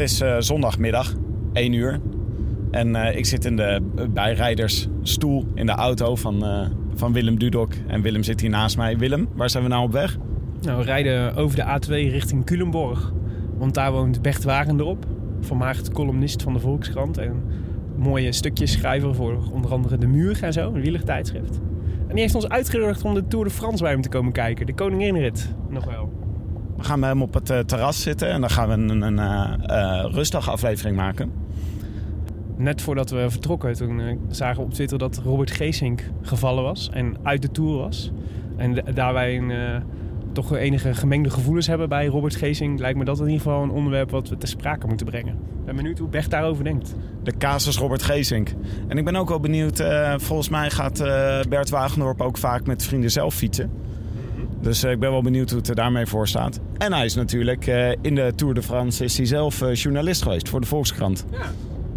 Is eh, zondagmiddag, 1 uur. En eh, ik zit in de bijrijdersstoel in de auto van, eh, van Willem Dudok. En Willem zit hier naast mij. Willem, waar zijn we nou op weg? Nou, we rijden over de A2 richting Culemborg. Want daar woont Bert Wagendorp, voormalig columnist van de Volkskrant. En mooie stukjes schrijver voor onder andere De Muur en zo, een wielertijdschrift. En die heeft ons uitgenodigd om de Tour de France bij hem te komen kijken. De koninginrit, nog wel. We gaan bij hem op het eh, terras zitten en dan gaan we een, een eh, eh, rustdagaflevering maken. Net voordat we vertrokken, toen zagen we op Twitter dat Robert Geesink gevallen was en uit de Tour was. En da- daar wij een, toch enige gemengde gevoelens hebben bij Robert Geesink, lijkt me dat in ieder geval een onderwerp wat we ter sprake moeten brengen. Ik ben benieuwd hoe Bert daarover denkt. De casus Robert Geesink. En ik ben ook wel benieuwd, volgens mij gaat eh, Bert Wagendorp ook vaak met vrienden zelf fietsen. Dus eh, ik ben wel benieuwd hoe het er daarmee voor staat. En hij is natuurlijk eh, in de Tour de France is hij zelf eh, journalist geweest voor de Volkskrant.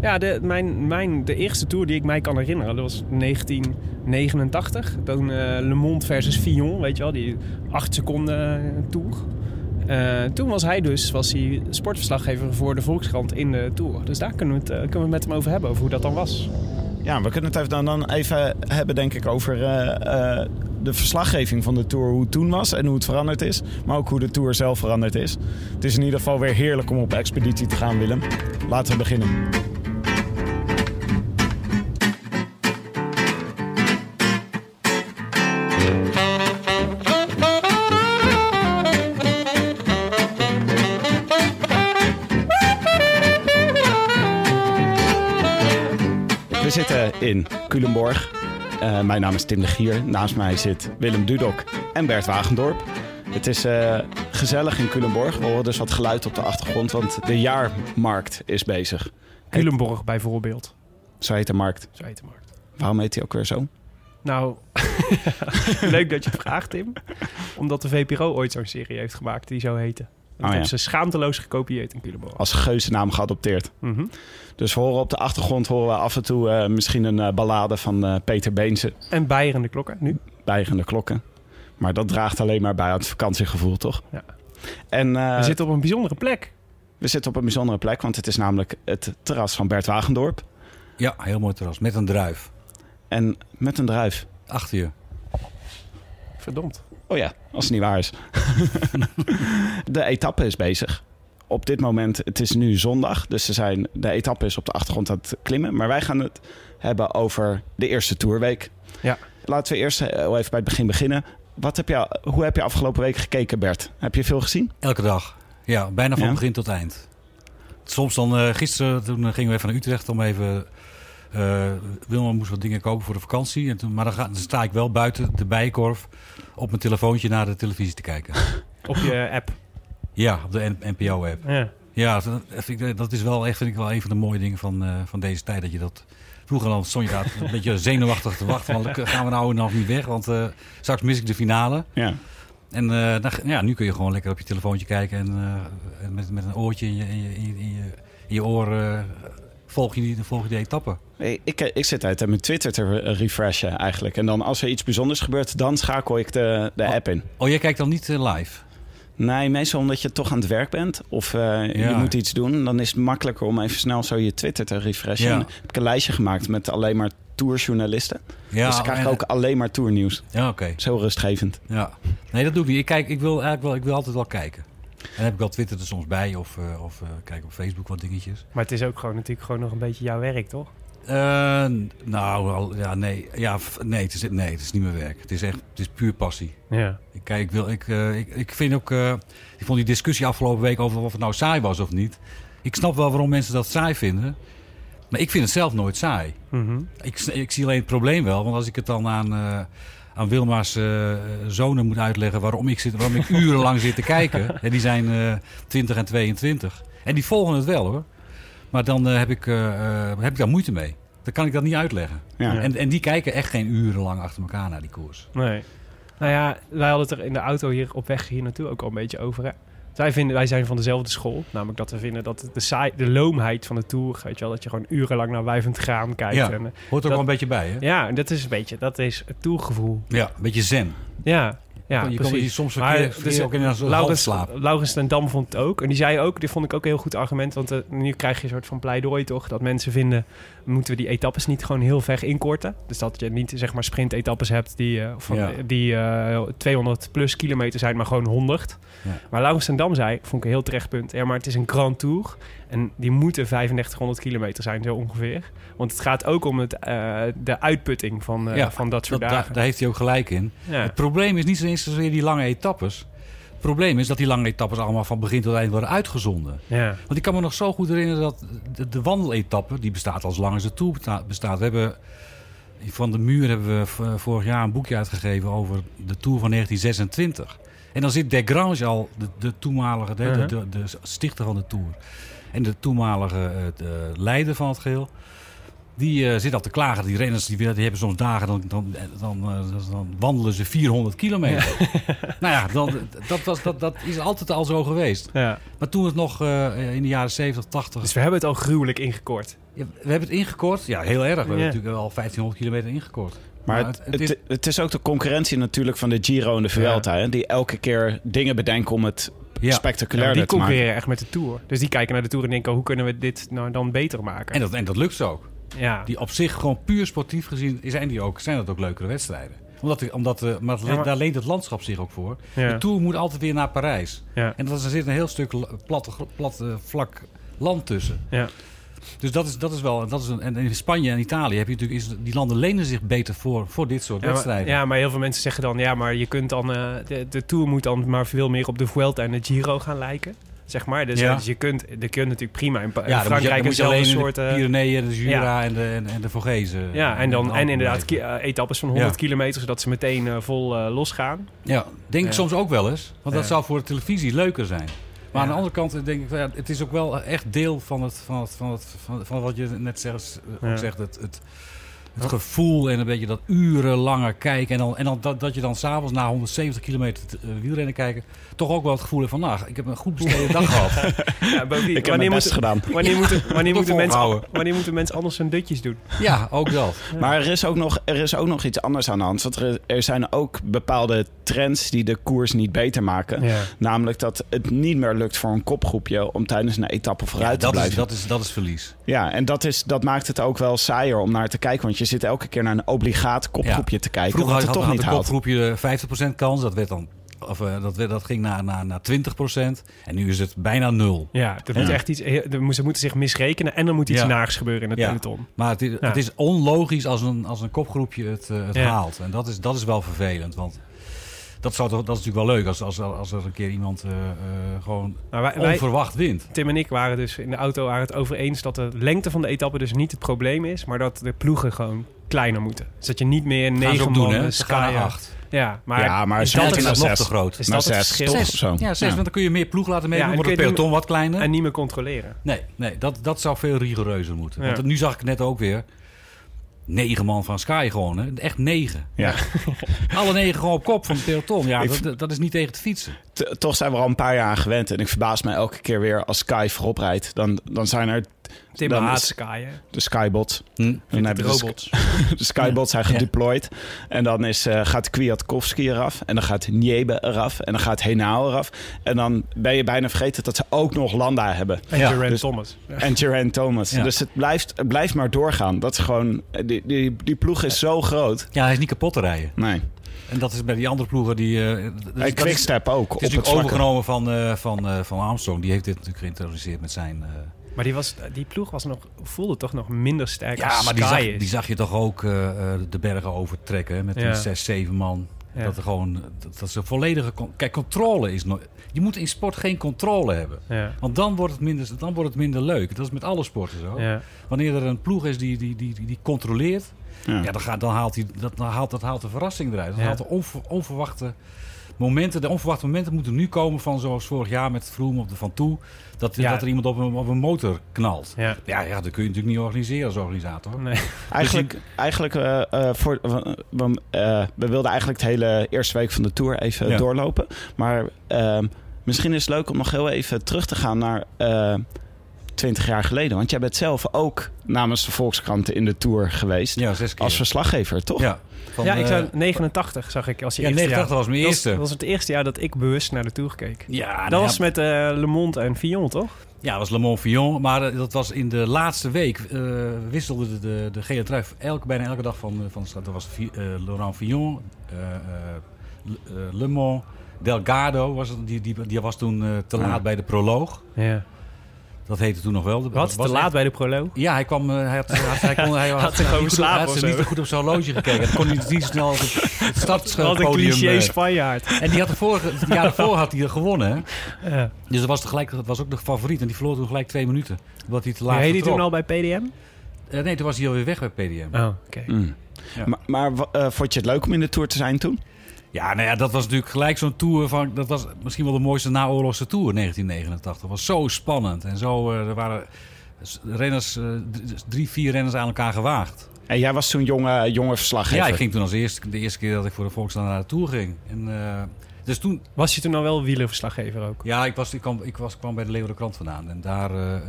Ja, de, mijn, mijn, de eerste Tour die ik mij kan herinneren, dat was 1989. Toen eh, Le Monde versus Fillon, weet je wel, die 8 seconden Tour. Toen was hij dus was hij sportverslaggever voor de Volkskrant in de Tour. Dus daar kunnen we, het, kunnen we met hem over hebben, over hoe dat dan was. Ja, we kunnen het even dan, dan even hebben, denk ik, over de verslaggeving van de Tour. Hoe het toen was en hoe het veranderd is. Maar ook hoe de Tour zelf veranderd is. Het is in ieder geval weer heerlijk om op expeditie te gaan, Willem. Laten we beginnen. We zitten in Culemborg. Eh, mijn naam is Tim de Gier. Naast mij zit Willem Dudok en Bert Wagendorp. Het is eh, gezellig in Culemborg. We horen dus wat geluid op de achtergrond, want de jaarmarkt is bezig. Culemborg bijvoorbeeld, Zo heet de markt. zo heet de markt. Waarom heet hij ook weer zo? Nou, leuk dat je het vraagt, Tim. Omdat de VPRO ooit zo'n serie heeft gemaakt die zo heette. Dat Oh, ja. hebben ze schaamteloos gekopieerd in Culemborg. Als geuzennaam geadopteerd. Mhm. Dus we horen op de achtergrond horen we af en toe eh, misschien een eh, ballade van eh, Peter Beense. En bijrende klokken, nu. Bijgende klokken. Maar dat draagt alleen maar bij aan het vakantiegevoel, toch? Ja. En, eh, We zitten op een bijzondere plek. we zitten op een bijzondere plek, want het is namelijk het terras van Bert Wagendorp. Ja, heel mooi terras. Met een druif. En met een druif. Achter je. Verdomd. Oh ja, als het niet waar is. de etappe is bezig. Op dit moment, het is nu zondag, dus ze zijn, de etappe is op de achtergrond aan het klimmen. Maar wij gaan het hebben over de eerste tourweek. Ja. Laten we eerst eh, even bij het begin beginnen. Wat heb je, hoe heb je afgelopen week gekeken, Bert? Heb je veel gezien? Elke dag. Ja, bijna van Ja? begin tot eind. Soms dan, eh, gisteren toen gingen we even naar Utrecht om even... eh Wilma moest wat dingen kopen voor de vakantie. En toen, maar dan, ga, dan sta ik wel buiten de bijenkorf op mijn telefoontje naar de televisie te kijken. Op je app. ja, op de NPO-app. Ja. Ja, dat, vind ik- dat is wel echt, vind ik wel een van de mooie dingen van, eh, van deze tijd. Dat je dat... Vroeger dan stond je daar een beetje zenuwachtig te wachten. Want gaan we nou nog niet weg? Want eh, straks mis ik de finale. Ja. En eh, dan, ja, nu kun je gewoon lekker op je telefoontje kijken en eh, met, met een oortje in je, in je, in je, in je, in je oor volg, je die, volg je de etappe. Ik, ik, ik zit uit mijn Twitter te re- refreshen eigenlijk. En dan als er iets bijzonders gebeurt, dan schakel ik de, de app in. Oh, jij kijkt dan niet eh, live? Nee, meestal omdat je toch aan het werk bent of eh, je moet iets doen. Dan is het makkelijker om even snel zo je Twitter te refreshen. Ja. En heb ik een lijstje gemaakt met alleen maar tourjournalisten. Ja, dus krijg ik en- ook alleen maar tournieuws. Ja, oké. Zo rustgevend. Ja. Nee, dat doe ik niet. Ik, kijk, ik, wil, eigenlijk wel, ik wil altijd wel kijken. En heb ik wel Twitter er soms bij of, eh, of eh, kijk op Facebook wat dingetjes. Maar het is ook gewoon natuurlijk gewoon nog een beetje jouw werk, toch? Eh, nou, al- ja, nee. Ja, nee, het is, nee, het is niet mijn werk. Het is echt het is puur passie. Ja. Ik, kijk, ik, wil, ik, ik, ik vind ook... eh, ik vond die discussie afgelopen week over of het nou saai was of niet. Ik snap wel waarom mensen dat saai vinden. Maar ik vind het zelf nooit saai. Mhm. Ik, ik zie alleen het probleem wel. Want als ik het dan aan, aan Wilma's eh, zonen moet uitleggen waarom ik, zit, waarom ik urenlang zit te kijken. En die zijn eh 20 en 22. En die volgen het wel hoor. Maar dan eh, heb, ik, eh, eh, heb ik daar moeite mee. Dan kan ik dat niet uitleggen. Ja. En, en die kijken echt geen urenlang achter elkaar naar die koers. Nee. Nou ja, wij hadden het er in de auto hier op weg hier naartoe ook al een beetje over. Hè? Wij, vinden, wij zijn van dezelfde school. Namelijk dat we vinden dat de, saai, de loomheid van de Tour... Weet je wel, dat je gewoon urenlang naar wuivend graan kijkt. Ja. En, eh, Hoort er Dat- wel een beetje bij hè? ja, dat is een beetje... Dat is het Tourgevoel. Ja, een beetje zen. Ja, ja je precies. je soms Maar, verkeer, verkeer dus, ook in een Laurens, halfslaap. Laurens ten Dam vond het ook. En die zei ook, dit vond ik ook een heel goed argument. Want eh, nu krijg je een soort van pleidooi toch? Dat mensen vinden, moeten we die etappes niet gewoon heel ver inkorten? Dus dat je niet zeg maar sprint-etappes hebt die, eh, van, Ja. die eh, 200 plus kilometer zijn, maar gewoon 100. Ja. Maar Laurens ten Dam zei, vond ik een heel terecht punt. Ja, maar het is een Grand Tour. En die moeten 3500 kilometer zijn, zo ongeveer. Want het gaat ook om het, eh, de uitputting van, eh, Ja, van dat soort Dat, daar, dagen. daar heeft hij ook gelijk in. Het probleem is niet eens zozeer die lange etappes. Het probleem is dat die lange etappes allemaal van begin tot eind worden uitgezonden. ja. Want ik kan me nog zo goed herinneren dat de, de wandeletappe, die bestaat al zo lang als de Tour besta- bestaat. We hebben, van de muur hebben we vorig jaar een boekje uitgegeven over de Tour van 1926. En dan zit Desgrange al, de, de toenmalige, de, de, de, de stichter van de Tour. En de toenmalige eh, de leider van het geheel. Die eh, zit al te klagen. Die renners die, die hebben soms dagen, dan, dan, dan, eh, dan wandelen ze 400 kilometer. nou ja, dan, dat, was, dat, dat is altijd al zo geweest. ja. Maar toen het nog eh, in de jaren 70, 80... Dus we hebben het al gruwelijk ingekort. Ja, we hebben het ingekort. Ja, heel erg. We hebben Ja. natuurlijk al 1500 kilometer ingekort. Maar het, het, het is ook de concurrentie natuurlijk van de Giro en de Vuelta. Hè, die elke keer dingen bedenken om het Ja. spectaculairder die te maken. concurreren echt met de Tour. Dus die kijken naar de Tour en denken... hoe kunnen we dit nou dan beter maken? En dat, en dat lukt ze ook. Ja. Die op zich gewoon puur sportief gezien zijn, die ook, zijn dat ook leukere wedstrijden. Omdat, omdat eh, maar, Ja, maar- daar leent het landschap zich ook voor. Ja. De Tour moet altijd weer naar Parijs. Ja. En dat is, er zit een heel stuk la- plat, plat vlak land tussen. Ja. Dus dat is, dat is wel... Dat is een, en in Spanje en Italië heb je natuurlijk... Is, die landen lenen zich beter voor, voor dit soort Ja, maar, wedstrijden. ja, maar heel veel mensen zeggen dan... ja, maar je kunt dan... eh, de, de Tour moet dan maar veel meer op de Vuelta en de Giro gaan lijken. Zeg maar. Dus, Ja. dus je kunt, je kunt natuurlijk prima in, Ja, Frankrijk moet je alleen soort... de eh, Pyreneeën, de Jura ja. en de, en, en de Vogezen. ja, en, dan, en inderdaad eh, etappes van 100 Ja. kilometer... zodat ze meteen eh, vol eh, losgaan. Ja, denk ik soms ook wel eens. Want dat zou voor de televisie leuker zijn. Maar aan de andere kant denk ik, ja, het is ook wel echt deel van, het, van, het, van, het, van, van wat je net zegt, ook zegt het, het, het gevoel en een beetje dat urenlange kijken. En dan, en dan dat, dat je dan s'avonds na 170 kilometer eh, wielrennen kijken, toch ook wel het gevoel hebt van, nou, ik heb een goed besteden dag gehad. Ja, Ik heb mijn best gedaan. wanneer moeten, wanneer, moeten mensen, wanneer moeten mensen anders hun dutjes doen? Ja, ook dat. Maar er is, ook nog, er is ook nog iets anders aan de hand. Want er, er zijn ook bepaalde trends die de koers niet beter maken. Ja. Namelijk dat het niet meer lukt voor een kopgroepje om tijdens een etappe vooruit Ja, te dat, is, blijven. dat, is, dat is verlies. Ja, en dat, is, dat maakt het ook wel saaier om naar te kijken. Want je zit elke keer naar een obligaat kopgroepje te kijken. Vroeger had, het toch had niet een haalt. kopgroepje 50% kans. Dat, werd dan, of, eh, dat, werd, dat ging naar, naar, naar 20%. En nu is het bijna nul. Ja, er moet Ja. echt iets, er moet- ze moeten zich misrekenen en er moet iets Ja. naars gebeuren in het Ja. peloton. Maar het is, Ja. het is onlogisch als een, als een kopgroepje het, eh, het Ja. haalt. En dat is, dat is wel vervelend. Want dat, zou toch, dat is natuurlijk wel leuk als, als, als er een keer iemand eh, eh, gewoon Maar wij, wij- onverwacht wint. Tim en ik waren dus in de auto waren het over eens dat de lengte van de etappe dus niet het probleem is, maar dat de ploegen gewoon kleiner moeten. Dus dat je niet meer negen ook doen, man hè? Ze gaan naar skyen- acht. Ja, maar, ja, maar is zelfs dat in is nog zes. te groot. Is Maar dat het zes, verschil? zo. Ja, zes, want dan kun je meer ploeg laten Ja, meedoen. en wordt het kun je peloton wat kleiner. en niet meer controleren. Nee, nee dat, dat zou veel rigoureuzer moeten. Ja. Want nu zag ik net ook weer... Negen man van Sky gewoon, hè? Echt negen. Ja. Alle negen gewoon op kop van het peloton. Ja, dat, dat is niet tegen te fietsen. T- toch zijn we al een paar jaar aan gewend. En ik verbaas me elke keer weer als Sky voorop rijdt. Dan, dan zijn er Tim Dan haat skyen. de Skybots. Hm. Dan hebben de, robots. Sk- de Skybots zijn gedeployed. En dan is, eh, gaat Kwiatkowski eraf. En dan gaat Niebe eraf. En dan gaat Henao eraf. En dan ben je bijna vergeten dat ze ook nog Landa hebben. En Ja, Geraint dus- Thomas. Ja. En Geraint Thomas. Ja. Dus het blijft, het blijft maar doorgaan. Dat is gewoon... Die, die, die ploeg is zo groot. Ja, hij is niet kapot te rijden. Nee. En dat is bij die andere ploegen die... eh, is- En Quickstep ook. Het is natuurlijk overgenomen van, eh, van, eh, van Armstrong. Die heeft dit natuurlijk geïntroduceerd met zijn... eh, Maar die, was, die ploeg was nog, voelde toch nog minder sterk ja, als maar die zag, die zag je toch ook eh, eh, de bergen overtrekken hè, met Ja. die zes, zeven man. Ja. Dat er gewoon... Dat, dat ze volledige... con- Kijk, controle is... No je moet in sport geen controle hebben. Ja, Want dan wordt, het minder, dan wordt het minder leuk. Dat is met alle sporten zo. ja. Wanneer er een ploeg is die, die, die, die, die controleert... Ja. Ja, dan, gaat, dan, haalt hij, dat, dan haalt, dat haalt de verrassing eruit. Dat Ja. haalt de onver- onverwachte momenten. De onverwachte momenten moeten nu komen van zoals vorig jaar met Vroom op de Van Toe. Dat, Ja. dat er iemand op een, op een motor knalt. Ja. Ja, ja, dat kun je natuurlijk niet organiseren als organisator. Nee. Eigenlijk, eigenlijk eh, eh, voor, we, eh, we wilden eigenlijk de hele eerste week van de Tour even Ja. doorlopen. Maar ehm, misschien is het leuk om nog heel even terug te gaan naar 20 jaar geleden. Want jij bent zelf ook namens de Volkskrant in de Tour geweest. Ja, zes keer. Als verslaggever, toch? ja, van, ja, ik eh, zou 89 zag ik als je ja, eerste 89 jaar. was mijn Dat was, eerste. dat was het eerste jaar dat ik bewust naar de Tour keek. ja, Dat nou was met eh, Le Monde en Fillon, toch? Ja, dat was Le Mans Fillon. Maar eh, dat was in de laatste week eh, wisselde de, de, de gele trui elke, bijna elke dag van, van de stad. Dat was eh, Laurent Fillon, eh, eh, Le, Mans, Delgado was, het, die, die, die was toen eh, te Ja. laat bij de proloog. Ja. Dat heette toen nog wel. Dat Wat? was Te laat echt- bij de proloog? Ja, hij kwam. eh, hij had, hij had, hij kon, hij Had zich niet gewoon slapen hij had ze niet goed op zijn horloge gekeken. Hij kon niet, niet snel op het, het Wat een cliché eh, Spanjaard. en die had de vorige, het jaar daarvoor had hij er gewonnen. Ja. Dus dat was, tegelijk, dat was ook de favoriet. En die verloor toen gelijk twee minuten. Omdat hij te laat Heet hij toen al bij PDM? Eh, nee, toen was hij alweer weg bij PDM. Oh, oké. Mm. Ja. Maar, maar eh, vond je het leuk om in de Tour te zijn toen? Ja, nou ja, dat was natuurlijk gelijk zo'n tour van... Dat was misschien wel de mooiste naoorlogse tour in 1989. Dat was zo spannend. En zo, eh, er waren renners, eh, drie, vier renners aan elkaar gewaagd. En jij was toen jonge, jonge verslaggever. Ja, ik ging toen als eerste, de eerste keer dat ik voor de Volkskrant naar de tour ging. En, eh, dus toen, Was je toen al wel wielerverslaggever ook? ja, ik, was, ik, kwam, ik was, kwam bij de Leeuwarden Krant vandaan. En daar eh, eh,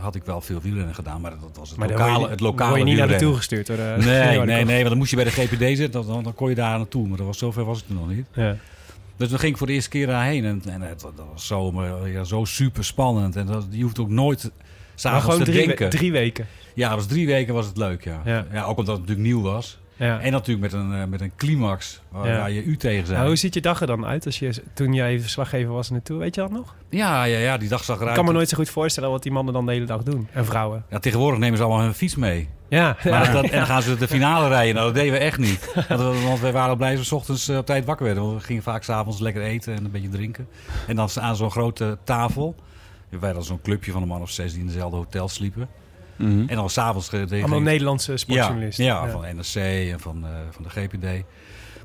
had ik wel veel wielrennen gedaan. Maar dat was het Maar lokale, je, het lokale word je niet naar. Tour gestuurd? Door de, Nee, nee, nee, want dan moest je bij de GPD zitten, dan, dan kon je daar naartoe. Maar dat was, zover was ik toen nog niet. Ja. Dus dan ging ik voor de eerste keer daarheen. En, en het, dat was zo, ja, zo super spannend. En dat, je hoeft ook nooit Maar s'avonds te drie, denken. drie weken. Ja, dat was drie weken was het leuk, ja. Ja. ja. ook omdat het natuurlijk nieuw was. Ja. En natuurlijk met een, eh, met een climax waar, Ja. waar je u tegen zei. Nou, hoe ziet je dag er dan uit als je, toen jij verslaggever was Tour? Weet je dat nog? ja, ja, ja, die dag zag Ik eruit. kan me nooit zo goed voorstellen wat die mannen dan de hele dag doen. En vrouwen. Ja, tegenwoordig nemen ze allemaal hun fiets mee. Ja, Maar dat, en dan gaan ze de finale rijden. Nou, dat deden we echt niet. Want, we- want wij waren blij dat we 's ochtends eh, op tijd wakker werden. Want we gingen vaak s'avonds lekker eten en een beetje drinken. En dan aan zo'n grote tafel. Wij hadden zo'n clubje van een man of zes die in dezelfde hotel sliepen. Mhm. En dan s'avonds... Allemaal Nederlandse ja, sportjournalisten. ja, van NRC en van, eh, van de GPD.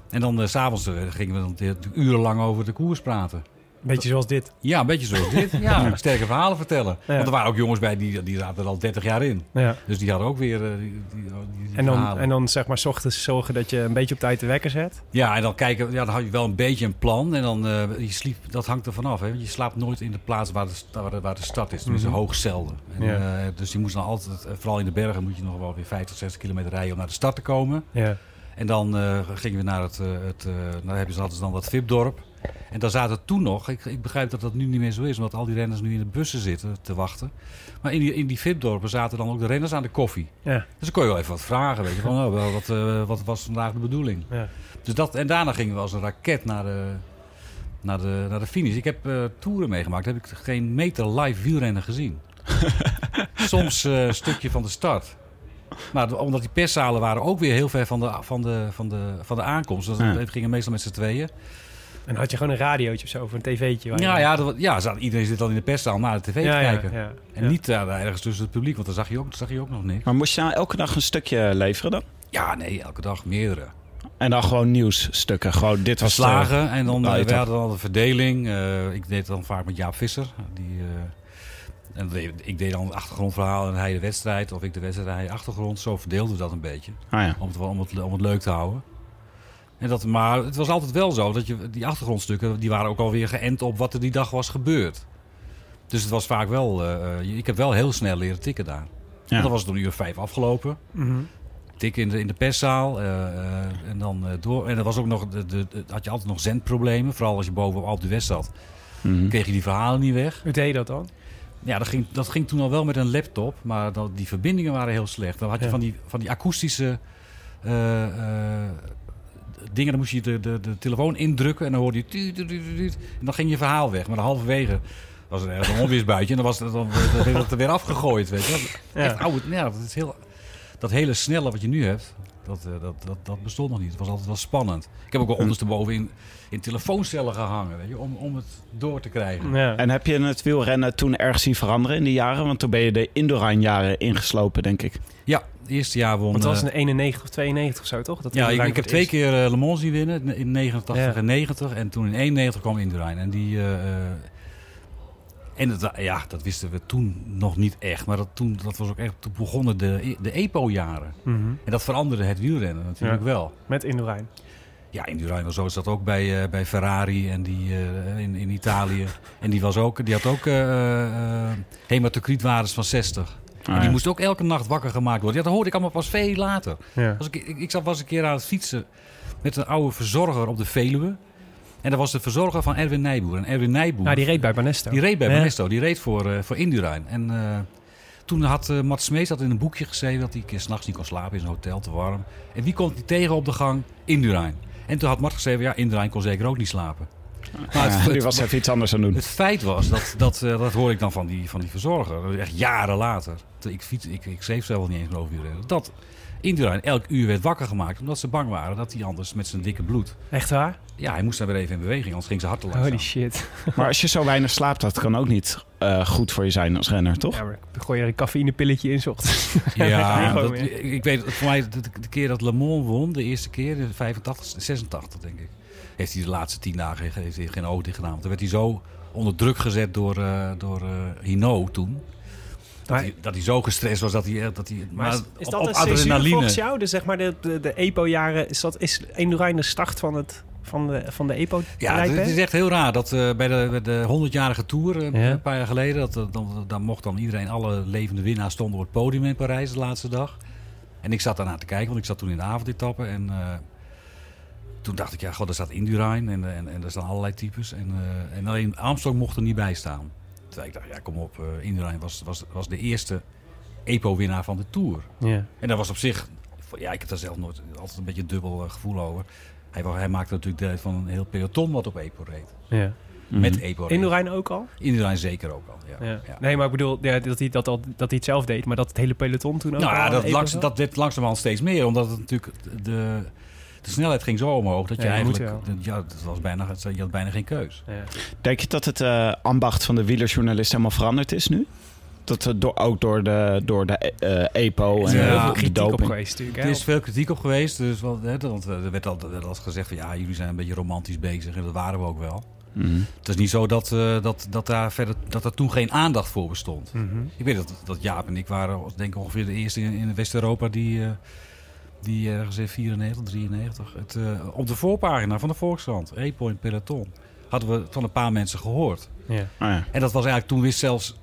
En dan s s'avonds uh, gingen we dan natuurlijk urenlang over de koers praten. Beetje zoals dit. Ja, een beetje zoals dit. Ja, sterke verhalen vertellen. Ja. Want er waren ook jongens bij die, die zaten er al 30 jaar in. Ja. Dus die hadden ook weer eh, die, die, En, dan, verhalen. en dan zeg maar 's ochtends zorgen dat je een beetje op tijd de wekker zet. Ja, en dan kijken, ja, dan had je wel een beetje een plan. En dan, eh, je sliep, dat hangt er vanaf. Hè? Want je slaapt nooit in de plaats waar de, waar de, waar de stad is. Tenminste, Mhm. hoog zelden. En, Ja. eh, dus je moest dan altijd, vooral in de bergen, moet je nog wel weer 50, 60 kilometer rijden om naar de stad te komen. Ja. En dan gingen we naar het, het dan hebben ze altijd dan dat VIP-dorp. En daar zaten toen nog, ik, ik begrijp dat dat nu niet meer zo is, omdat al die renners nu in de bussen zitten te wachten. Maar in die, in die VIP-dorpen zaten dan ook de renners aan de koffie. Ja. Dus dan kon je wel even wat vragen, weet je, van oh, wel, wat, eh, wat was vandaag de bedoeling? Ja. Dus dat, en daarna gingen we als een raket naar de, naar de, naar de finish. Ik heb eh toeren meegemaakt, heb ik geen meter live wielrennen gezien. Soms eh, een stukje van de start. Maar omdat die perszalen waren ook weer heel ver van de, van de, van de, van de aankomst. Dus Ja. we gingen meestal met z'n tweeën. En had je gewoon een radiootje of zo, of een tv'tje. waar je- Ja, ja, dat, ja zat- iedereen zit dan in de perszaal naar de tv ja, te kijken. ja. En Ja. niet eh, ergens tussen het publiek, want dan zag je ook, zag je ook nog niks. Maar moest je nou elke dag een stukje leveren dan? Ja, nee, elke dag meerdere. En dan gewoon nieuwsstukken. Gewoon, dit was de- Verslagen. En dan, Nou, eh, we hadden al de verdeling. Eh, ik deed dan vaak met Jaap Visser. Die, eh, en ik deed dan het achtergrondverhaal en hij de wedstrijd. Of ik de wedstrijd en hij de achtergrond. Zo verdeelden we dat een beetje. Ah ja. Om het, om het, om het leuk te houden. En dat, maar het was altijd wel zo dat je die achtergrondstukken, die waren ook alweer geënt op wat er die dag was gebeurd. Dus het was vaak wel, eh, eh, ik heb wel heel snel leren tikken daar. Ja. Dan was het om een uur vijf afgelopen. Mhm. Tikken in de, in de perszaal. eh, eh, en dan eh, door. En er was ook nog, de, de, had je altijd nog zendproblemen. Vooral als je boven op de West zat. Mhm. Kreeg je die verhalen niet weg. Hoe deed je dat dan? Ja, dat ging, dat ging toen al wel met een laptop. Maar dat, die verbindingen waren heel slecht. Dan had je Ja. van, die, van die akoestische eh, eh, dingen. Dan moest je de, de, de telefoon indrukken. En dan hoorde je... tuut, tuut, tuut, tuut. En dan ging je verhaal weg. Maar halverwege was er ergens een onweersbuitje. En dan, was het, dan werd het er weer afgegooid. Weet je. Ja. Echt oude... Ja, dat, is heel, dat hele snelle wat je nu hebt... Dat, eh, dat, dat, dat bestond nog niet. Het was altijd wel spannend. Ik heb ook wel ondersteboven in, in telefooncellen gehangen. Weet je, om, om het door te krijgen. Ja. En heb je het wielrennen toen erg zien veranderen in die jaren? Want toen ben je de Indoran-jaren ingeslopen, denk ik. Ja, eerste jaar won... Want dat was eh, een 91 of 92 of zo, toch? Dat ja, ik, heb twee het eerst- keer eh, Le Mans zien winnen. In 89 Ja. en 90. En toen in 91 kwam Indurain. En die... eh, eh, en het, wa- ja, dat wisten we toen nog niet echt. Maar dat, toen, dat was ook echt... Toen begonnen de, de EPO-jaren. Mhm. En dat veranderde het wielrennen natuurlijk Ja. wel. Met Indurain. Ja, Indurain was zo is dat ook bij, eh, bij Ferrari en die, eh, in, in Italië. En die, was ook, die had ook eh eh, hematocrietwaardes van 60. En die ja. moest ook elke nacht wakker gemaakt worden. Ja, dat hoorde ik allemaal pas veel later. Ja. Was ik, ik, ik zat- was een keer aan het fietsen met een oude verzorger op de Veluwe. En dat was de verzorger van Erwin Nijboer. En Erwin Nijboer, Nou, die reed bij Banesto. die reed bij Ja. Banesto. Die reed voor, eh, voor Indurain. En eh, toen had eh Mats Smees had in een boekje geschreven... dat hij een keer s'nachts niet kon slapen in zijn hotel, te warm. En wie komt hij tegen op de gang? Indurain. En toen had Mart geschreven... ja, Indurain kon zeker ook niet slapen. Maar het, Ja, was even iets anders aan doen. het feit was, dat, dat, eh, dat hoor ik dan van die, van die verzorger, echt jaren later. Ik, fiets, ik, ik schreef zelf niet eens meer over wielrennen. Dat Indurain elk uur werd wakker gemaakt omdat ze bang waren dat hij anders met zijn dikke bloed... Echt waar? Ja, hij moest daar weer even in beweging, anders ging zijn hart te Holy shit. Maar als je zo weinig slaapt, dat kan ook niet eh, goed voor je zijn als renner, toch? Ja, maar gooi je er een cafeïnepilletje in ochtends. Ja, dat, ik weet, voor mij de, de keer dat Le Mans won, de eerste keer, de 85, 86 denk ik, heeft hij de laatste tien dagen heeft hij geen oog dicht gedaan. Want toen werd hij zo onder druk gezet door, eh door eh, Hino toen. Dat, Maar- hij, dat hij zo gestrest was dat hij... Dat hij Maar is, is op- dat op een censuur adrenaline. volgens jou? Dus zeg maar de, de, de EPO-jaren, is, dat, is Indurain de start van, het, van de, van de epo Ja, het is echt heel raar dat eh, bij de, bij de 100-jarige Tour, Ja. een paar jaar geleden, dat, dan, dan mocht dan iedereen, alle levende winnaars stonden op het podium in Parijs de laatste dag. En ik zat daarna te kijken, want ik zat toen in de avondetappe. En toen dacht ik, ja, god, daar staat Indurain en, en, en er staan allerlei types. En, eh, en alleen Armstrong mocht er niet bij staan. Terwijl ik dacht, ja, kom op, eh Indurain was, was, was de eerste EPO-winnaar van de Tour. Ja. En dat was op zich, ja, ik heb daar zelf nooit altijd een beetje een dubbel eh, gevoel over. Hij, hij maakte natuurlijk deel van een heel peloton wat op EPO reed. ja. Mhm. Met EPO. Indurain ook al? Indurain zeker ook al, ja. Ja. Ja. Nee, maar ik bedoel ja, dat, hij dat, al, dat hij het zelf deed, maar dat het hele peloton toen ook Nou al ja, dat, langs, dat werd langzamerhand steeds meer. Omdat het natuurlijk de, de snelheid ging zo omhoog dat je Ja, je moet eigenlijk... ja, dat was bijna, je had bijna geen keus. Ja. Denk je dat het eh, ambacht van de wielerjournalist helemaal veranderd is nu? Dat eh, door, ook door de, door de eh, EPO Er en is Ja, eh, veel de kritiek op doping. geweest natuurlijk. Er is veel kritiek op geweest. Dus wel, hè, want eh, er werd al, er werd al gezegd van ja, jullie zijn een beetje romantisch bezig. En dat waren we ook wel. Mhm. Het is niet zo dat, eh, dat, dat, daar verder, dat er toen geen aandacht voor bestond. Mhm. Ik weet dat, dat Jaap en ik waren denk ik ongeveer de eerste in, in West-Europa die, eh, die ergens in 94, 93, het, eh, op de voorpagina van de Volkskrant, E-Point Peloton, hadden we van een paar mensen gehoord. Ja. Oh ja. En dat was eigenlijk toen wist zelfs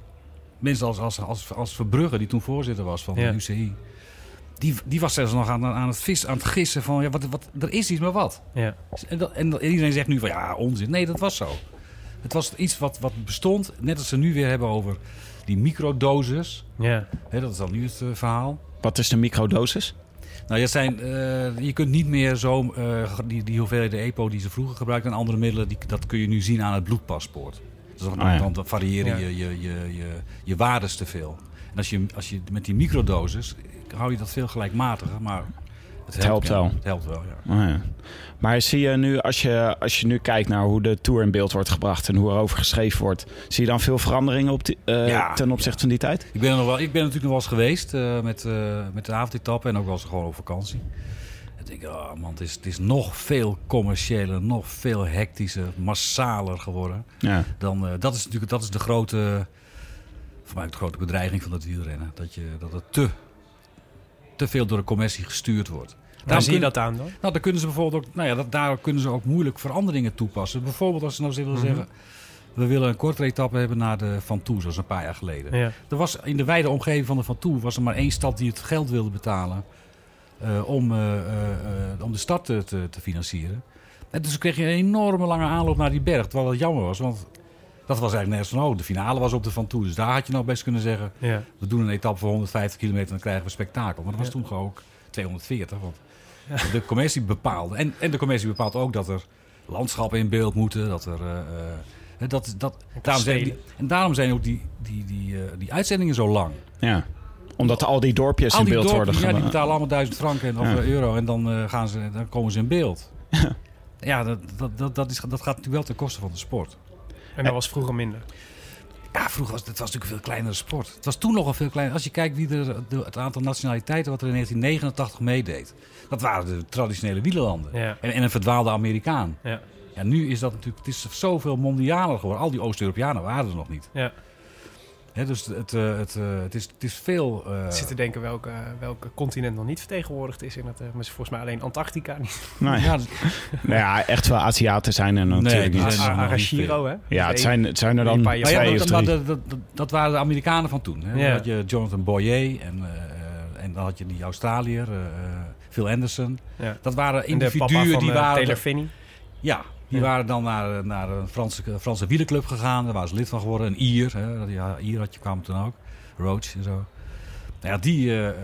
mensen als, als, als, als Verbrugge, die toen voorzitter was van Ja. de UCI, die, die was zelfs nog aan, aan, het vis, aan het gissen van, ja, wat, wat, er is iets, maar wat? Ja. En, dat, en dat- iedereen zegt nu van, ja, onzin. Nee, dat was zo. Het was iets wat, wat bestond, net als ze nu weer hebben over die microdosis. Ja. Hè, dat is dan nu het eh, verhaal. Wat is de microdosis? Nou, dat zijn, eh, je kunt niet meer zo eh, die, die hoeveelheden EPO die ze vroeger gebruikten en andere middelen, die, dat kun je nu zien aan het bloedpaspoort. Dus dan, Oh ja. dan, variëren je, je, je, je, je waardes te veel. En als je, als je met die microdosis, hou je dat veel gelijkmatiger, maar het, helpt wel. Het helpt wel, ja. Oh ja. Maar zie je nu, als je, als je nu kijkt naar hoe de Tour in beeld wordt gebracht en hoe er over geschreven wordt, zie je dan veel veranderingen op die, eh, Ja. ten opzichte van die tijd? Ik ben, er nog wel, ik ben natuurlijk nog wel eens geweest eh, met, eh, met de avondetappe en ook wel eens gewoon op vakantie. En ik denk, oh man, het is, het is nog veel commerciëler, nog veel hectischer, massaler geworden. Ja. Dan, dat is natuurlijk dat is de grote, voor mij de grote bedreiging van het wielrennen. Dat, je, dat het te, te veel door de commercie gestuurd wordt. Daarom zie je dat aan dan? Nou, dan kunnen ze bijvoorbeeld ook, nou ja, dat, daar kunnen ze ook moeilijk veranderingen toepassen. Bijvoorbeeld als ze nou willen Mhm. zeggen, we willen een kortere etappe hebben naar de Van Toe, zoals een paar jaar geleden. Ja. Er was in de wijde omgeving van de Van Toe was er maar één stad die het geld wilde betalen eh, om, eh, eh, om de stad te, te, te financieren. En dus kreeg je een enorme lange aanloop naar die berg, terwijl het jammer was, want dat was eigenlijk nergens van, oh, de finale was op de Van Toe. Dus daar had je nou best kunnen zeggen, Ja. we doen een etappe voor 150 kilometer en dan krijgen we spektakel. Maar dat was Ja. toen gewoon ook 240, want de commissie bepaalde. En, en de commissie bepaalt ook dat er landschappen in beeld moeten, dat er... eh, eh, dat, dat, daarom zijn die, en daarom zijn ook die, die, die, eh, die uitzendingen zo lang. ja. Omdat al die dorpjes Al in beeld dorpen, worden ja, die betalen allemaal duizend franken en, of Ja. euro en dan, eh, gaan ze, dan komen ze in beeld. Ja, dat, dat, dat, dat, is, dat gaat natuurlijk wel ten koste van de sport. En dat was vroeger minder. Ja, vroeger was het was natuurlijk een veel kleinere sport. Het was toen nog een veel kleiner. Als je kijkt wie er, het aantal nationaliteiten wat er in 1989 meedeed. Dat waren de traditionele wielerlanden. Ja. En, en een verdwaalde Amerikaan. Ja. Ja, nu is dat natuurlijk, het is zoveel mondialer geworden. Al die Oost-Europeanen waren er nog niet. Ja. Hè, dus het, eh, het, eh, het, is, het is veel... eh, Ik zit te denken welke, welke continent nog niet vertegenwoordigd is in het. eh, maar is volgens mij alleen Antarctica niet. Nou, ja. ja, Nou ja, echt wel Aziaten zijn er natuurlijk die niet. Arashiro, hè? Ja, het zijn, het zijn er dan een paar Maar ja, twee maar of dat, drie. dat, dat, dat waren de Amerikanen van toen. Hè? Ja. Dan had je Jonathan Boyer en, eh, en dan had je die Australiër, Phil Anderson. Ja. Dat waren En de papa individuen van die waren... Taylor Finney. Ja, die Ja. waren dan naar, naar een Franse, Franse wielerclub gegaan. Daar waren ze lid van geworden. Een Ier, hè? Ja, Ier had je kwam toen ook. Roach en zo. Nou ja, die, eh, eh,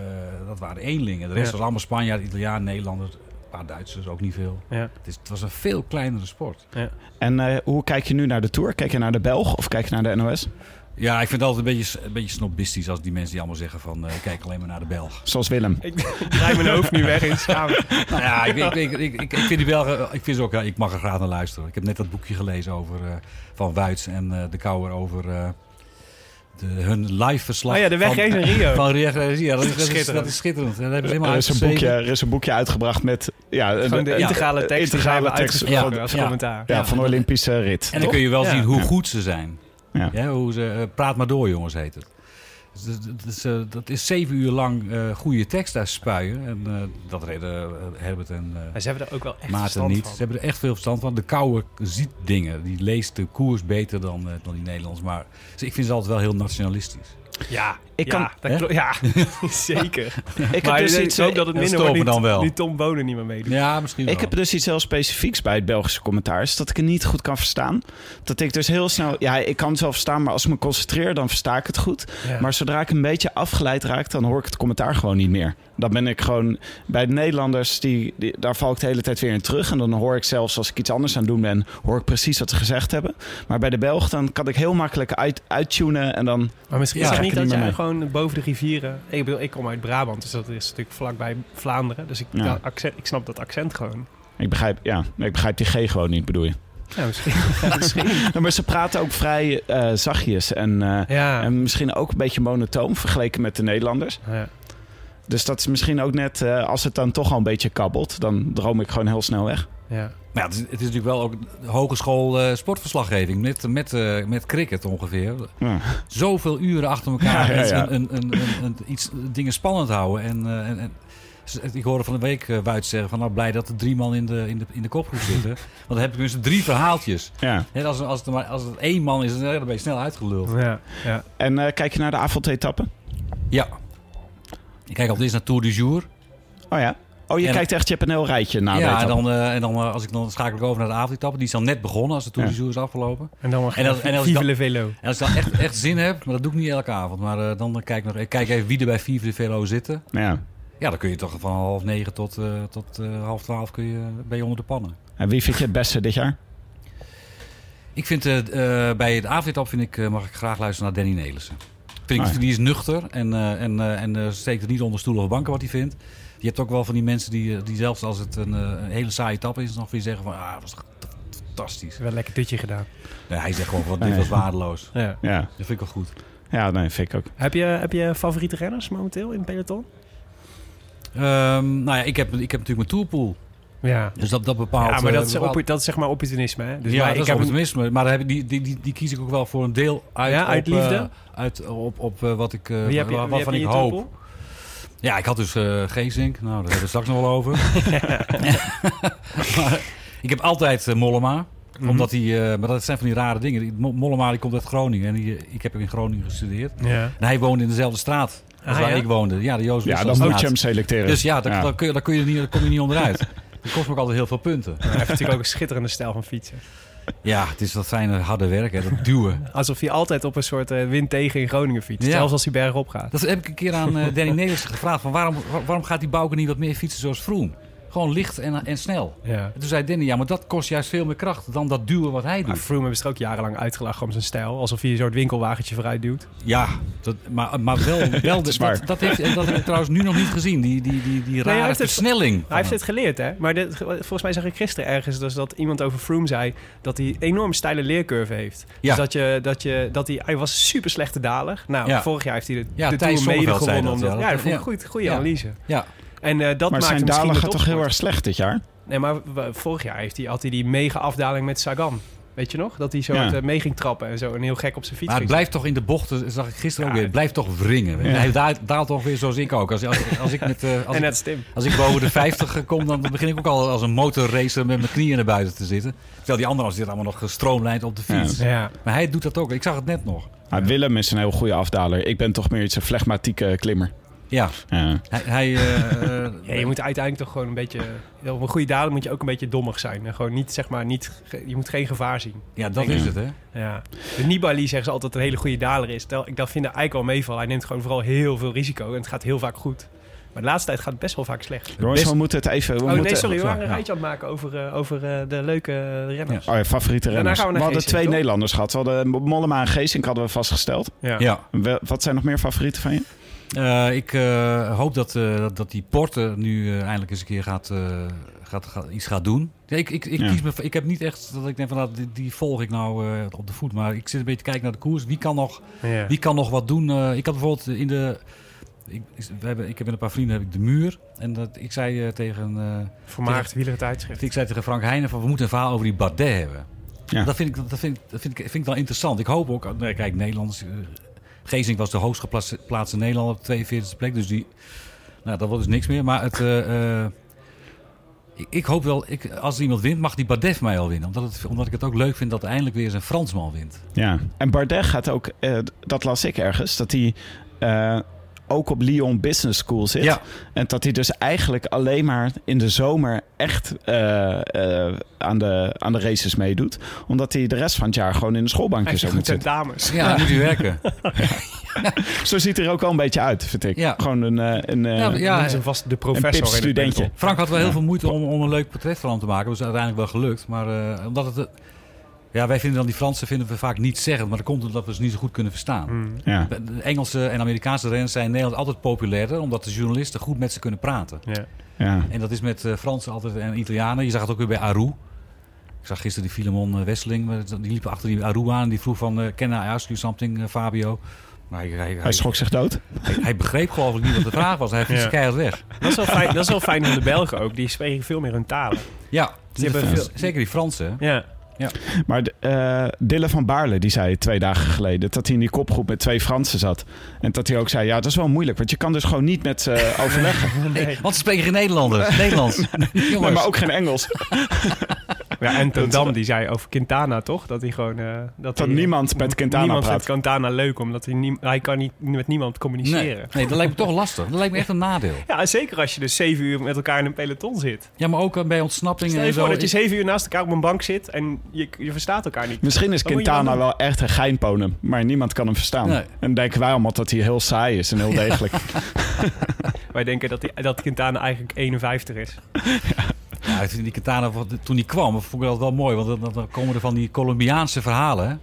dat waren eenlingen. De rest Ja. was allemaal Spanjaard, Italiaan, Nederlanders. Een paar Duitsers, ook niet veel. Ja. Het, is, het was een veel kleinere sport. En eh, hoe kijk je nu naar de Tour? Kijk je naar de Belg of kijk je naar de NOS? Ja, ik vind het altijd een beetje, een beetje snobistisch als die mensen die allemaal zeggen van... eh, kijk alleen maar naar de Belg. Zoals Willem. Ik draai mijn hoofd nu weg in schaamte. nou ja, ik, ik, ik, ik, ik, ik vind die Belgen... Ik vind ze ook... ja, Ik mag er graag naar luisteren. Ik heb net dat boekje gelezen over... eh, van Wuits en eh, de Kouwer over... eh, de, hun live verslag Oh ja, de weg van, heen in Rio. Van Rio. Ja, dat is, dat is Schitterend. Dat is schitterend. En hebben ze helemaal Er is, een boekje, er is een boekje uitgebracht met... Ja, Gewoon de integrale eh, tekst. integrale tekst tekst Ja, als ja. commentaar. ja, van de Olympische rit. En dan kun je wel Ja. zien hoe goed ze zijn. Ja. Ja, hoe ze, eh, praat maar door, jongens, heet het. Dus dat- dat is, eh, dat is zeven uur lang eh, goede tekst daar spuien. En eh, dat reden Herbert en eh, Maar ze hebben er ook wel echt Maarten verstand niet. van. Ze hebben er echt veel verstand van. De koude ziet dingen. Die leest de koers beter dan, eh, dan die Nederlands. Maar ze- ik vind ze altijd wel heel nationalistisch. Ja, Ik ja, kan- dat ja zeker. Ik heb maar dus ik iets, hoop dat het minder wordt. dan wel. Nu Tom Bonen niet meer meedoet. Ja, misschien wel. Ik heb dus iets heel specifieks bij het Belgische commentaar. Is dat ik het niet goed kan verstaan. Dat ik dus heel snel... Ja, ik kan het wel verstaan, maar als ik me concentreer, dan versta ik het goed. Ja. Maar zodra ik een beetje afgeleid raak, dan hoor ik het commentaar gewoon niet meer. Dan ben ik gewoon... Bij de Nederlanders, die, die, daar val ik de hele tijd weer in terug. En dan hoor ik zelfs, als ik iets anders aan het doen ben... hoor ik precies wat ze gezegd hebben. Maar bij de Belg, dan kan ik heel makkelijk uit, uittunen. En dan... Maar misschien Ja, is het niet dat jij meer gewoon boven de rivieren... Ik bedoel, ik kom uit Brabant, dus dat is natuurlijk vlakbij Vlaanderen. Dus ik, Ja. dat accent, ik snap dat accent gewoon. Ik begrijp, ja, ik begrijp die G gewoon niet, bedoel je. Ja, misschien. Ja, misschien. Ja, maar ze praten ook vrij eh, zachtjes. En, eh, Ja. en misschien ook een beetje monotoon vergeleken met de Nederlanders. ja. Dus dat is misschien ook net, eh, als het dan toch al een beetje kabbelt, dan droom ik gewoon heel snel weg. Ja. Maar ja, het, is, het is natuurlijk wel ook hogeschool eh, sportverslaggeving. Met, met, eh, met cricket ongeveer. Ja. Zoveel uren achter elkaar. Ja, ja, ja. Een, een, een, een- een- iets, dingen spannend houden. En, eh, en, en ik hoorde van de week uh, Wuit zeggen van nou blij dat er drie man in de, in de, in de kopgroep zitten. Want dan heb ik dus drie verhaaltjes. Ja. Hè, als, als, het maar, als het één man is, dan ben je snel uitgeluld. ja. ja. En eh, kijk je naar de avondetappen? Ja. Ik kijk altijd eens naar Tour du Jour. Oh ja. Oh, je En- kijkt echt, je hebt een heel rijtje na de ja, en dan, eh, en dan, eh, als ik dan schakel ik over naar de avondetappe. Die is dan net begonnen als de Tour Ja. is afgelopen. En dan En als- en als Vive le Velo. En als ik dan echt, echt zin heb, maar dat doe ik niet elke avond. Maar eh, dan kijk ik nog, ik kijk even wie er bij Vive de Velo zitten. Ja. Ja, dan kun je toch van half negen tot, eh, tot eh, half twaalf kun je, ben je onder de pannen. En wie vind je het beste dit jaar? Ik vind bij de avondetap vind ik, eh, mag ik graag luisteren naar Danny Nelissen. Vind ik, Ah, ja. Die is nuchter en, eh, en, eh, en steekt het niet onder stoelen of banken wat hij vindt. Je hebt ook wel van die mensen die, eh, die zelfs als het een, eh, een hele saaie tap is, nog weer zeggen van ah, dat was fantastisch. Wel lekker dutje gedaan. Nee, hij zegt gewoon van dit was waardeloos. Ja. Ja. Dat vind ik wel goed. Ja, nee, vind ik ook. Heb, je, heb je favoriete renners momenteel in het peloton? Ehm, nou ja, ik heb, ik heb natuurlijk mijn tourpool. Ja. Dus dat, dat bepaalt... Ja, maar eh, dat is, bepaalt- oppo- dat is zeg maar opportunisme. Hè? Dus ja, maar dat ik is heb een- optimisme. Maar daar heb ik, die, die, die, die kies ik ook wel voor een deel uit, Ja, uit op, liefde? eh, uit, op, op eh, wat ik, eh, Wie heb je, wa- wie waarvan heb je ik hoop. tourpool? Ja, ik had dus eh Geesink. Nou, daar hebben we het straks nog wel over. maar ik heb altijd eh, Mollema. Mhm. Omdat hij, eh, maar dat zijn van die rare dingen. Mollema die komt uit Groningen. En die, ik heb in Groningen gestudeerd. Ja. En hij woonde in dezelfde straat als Ah, waar ja? ik woonde. Ja, de Joost Ja, dan moet je hem selecteren. Dus ja, daar, Daar, kun je, daar, kun je niet, daar kom je niet onderuit. Dat kost me ook altijd heel veel punten. Hij heeft natuurlijk ook een schitterende stijl van fietsen. Ja, het is dat fijne harde werk, hè, dat duwen. Alsof hij altijd op een soort eh, wind tegen in Groningen fietst. Ja. Zelfs als hij bergop gaat. Dat heb ik een keer aan eh, Danny Nelissen gevraagd. Van waarom, waar- waarom gaat die Bouke niet wat meer fietsen zoals Vroom? Gewoon licht en, en snel. Ja. En toen zei Danny, ja, maar dat kost juist veel meer kracht dan dat duwen wat hij Maar doet. Froome hebben ze er ook jarenlang uitgelachen om zijn stijl. Alsof hij zo'n winkelwagentje vooruit duwt. Ja, dat, maar, maar wel, wel dat, heeft, dat heb ik trouwens nu nog niet gezien. Die, die, die, die hij rare heeft het- versnelling. Hij heeft het geleerd, hè? Maar dit, volgens mij zag ik gisteren ergens dus dat iemand over Froome zei dat hij een enorm steile leercurve heeft. Ja. Dus dat, je, dat, je, dat hij, hij was super slechte daler. Nou, Ja. vorig jaar heeft hij de, Ja, de Tour mede gewonnen. dat, omdat, ja. dat vond ik een goed, goede analyse. Ja, En eh, dat Maar maakt zijn dalen de gaat toch heel erg slecht dit jaar? Nee, maar vorig jaar heeft hij, had hij die mega afdaling met Sagan. Weet je nog? Dat hij zo Ja. het, eh, mee ging trappen en zo en heel gek op zijn fiets maar het ging. blijft toch in de bochten, zag ik gisteren ook weer, het blijft toch wringen. Ja. Hij daalt, daalt toch weer zoals ik ook. Als, als, als ik met... eh, als En ik- net Stim. Als ik boven de 50 kom, dan begin ik ook al als een motorracer met mijn knieën naar buiten te zitten. Terwijl die anderen zitten allemaal nog gestroomlijnd op de fiets. Ja. Maar hij doet dat ook. Ik zag het net nog. Willem is een heel goede afdaler. Ik ben toch meer iets een flegmatieke klimmer. Ja, Ja. hij... hij eh, eh, Ja, je moet uiteindelijk toch gewoon een beetje... Op een goede daling moet je ook een beetje dommig zijn. En gewoon niet, zeg maar, niet... Je moet geen gevaar zien. ja, dat Ja. is het, hè? Ja. De Nibali zeggen ze altijd een hele goede daler is. Terwijl ik dat vind ik eigenlijk wel meevallen. Hij neemt gewoon vooral heel veel risico. En het gaat heel vaak goed. Maar de laatste tijd gaat het best wel vaak slecht. Jongens, Best- we moeten het even... We Oh nee, sorry. We waren een ja. rijtje aan het maken over, eh, over eh, de leuke renners. Oh ja, favoriete renners. gaan we we hadden Geesink, twee toch? Nederlanders gehad. We hadden Mollema en Geesink hadden we vastgesteld. Ja. Ja. Wat zijn nog meer favorieten van je? Eh, ik eh, hoop dat, eh, dat, dat die Porter nu eindelijk eens een keer gaat, gaat, gaat- iets gaat doen. Ja, ik, ik, ik, Ja. kies me, ik heb niet echt dat ik denk van nou, die, die volg ik nou op de voet. Maar ik zit een beetje te kijken naar de koers. Wie kan nog, Ja. wie kan nog wat doen? Ik had bijvoorbeeld in de... Ik, we hebben, ik heb met een paar vrienden heb ik de muur. En dat, ik zei tegen... eh, Vermaard wielertijdschrift. ik zei tegen Frank Heijnen van we moeten een verhaal over die Bardet hebben. Ja. Dat, vind ik, dat, vind, dat vind, ik, vind ik wel interessant. Ik hoop ook, nee, kijk, Nederlanders. Geesink was de hoogst geplaatste Nederlander op de 42e plek. Dus die, nou, dat wordt dus niks meer. Maar het, eh, eh, ik, ik hoop wel, ik, als iemand wint, mag die Bardet voor mij al winnen. Omdat, het, omdat ik het ook leuk vind dat eindelijk weer eens een Fransman wint. Ja. En Bardet gaat ook... eh, dat las ik ergens. Dat hij... ook op Lyon Business School zit. Ja. En dat hij dus eigenlijk alleen maar in de zomer echt eh, eh, aan, de, aan de races meedoet. Omdat hij de rest van het jaar gewoon in de schoolbankje zo moet zitten. dames. Ja, moet hij werken. Zo ziet hij er ook wel een beetje uit, vind ik. Ja. Gewoon een, eh, een, eh, Ja, ja, een vast de professor. in het pipstudentje. peloton. Frank had wel heel Ja. veel moeite om, om een leuk portret van hem te maken. Dat is uiteindelijk wel gelukt. Maar eh, omdat het... ja, wij vinden dan die Fransen vinden we vaak niet zeggen. Maar dat komt omdat we ze niet zo goed kunnen verstaan. Hmm. Ja. De Engelse en Amerikaanse renners zijn in Nederland altijd populairder. Omdat de journalisten goed met ze kunnen praten. Ja. Ja. En dat is met eh, Fransen altijd en Italianen. Je zag het ook weer bij Aru. Ik zag gisteren die Filemon eh, Wesseling. maar Die liep achter die Aru aan. En die vroeg van, eh can I ask you something, Fabio? Maar hij, hij, Hij schrok zich dood. hij, hij begreep geloof ik niet wat de vraag was. Hij fietste Ja. keihard weg. Dat, is wel fijn, dat is wel fijn van de Belgen ook. Die spreken veel meer hun talen. Ja, Die hebben de- veel- zeker die Fransen. hè? Ja. Maar eh Dille van Baarle, die zei twee dagen geleden... dat hij in die kopgroep met twee Fransen zat. En dat hij ook zei, ja, dat is wel moeilijk. Want je kan dus gewoon niet met ze overleggen. Nee, want ze spreken geen Nederlanders. Nederlands. Nee, maar ook geen Engels. ja en Ten Dam die zei over Quintana toch? Dat hij gewoon... eh, dat Dat hij, niemand met Quintana niemand praat. vindt Quintana leuk, omdat hij, nie, hij kan niet met niemand communiceren. Nee, nee, dat lijkt me toch lastig. Dat lijkt me echt een nadeel. Ja, zeker als je dus zeven uur met elkaar in een peloton zit. Ja, maar ook eh, bij ontsnappingen Stel je en voor zo. dat je zeven uur naast elkaar op een bank zit en je, je verstaat elkaar niet. Misschien is Wat Quintana wel echt een geinponem. Maar niemand kan hem verstaan. Nee. En dan denken wij allemaal dat hij heel saai is en heel degelijk. Wij denken dat, die, dat Quintana eigenlijk 51 is. Ja, die Quintana, wat- toen die kwam, vond ik dat wel mooi. Want dan, komen er van die Colombiaanse verhalen. hè.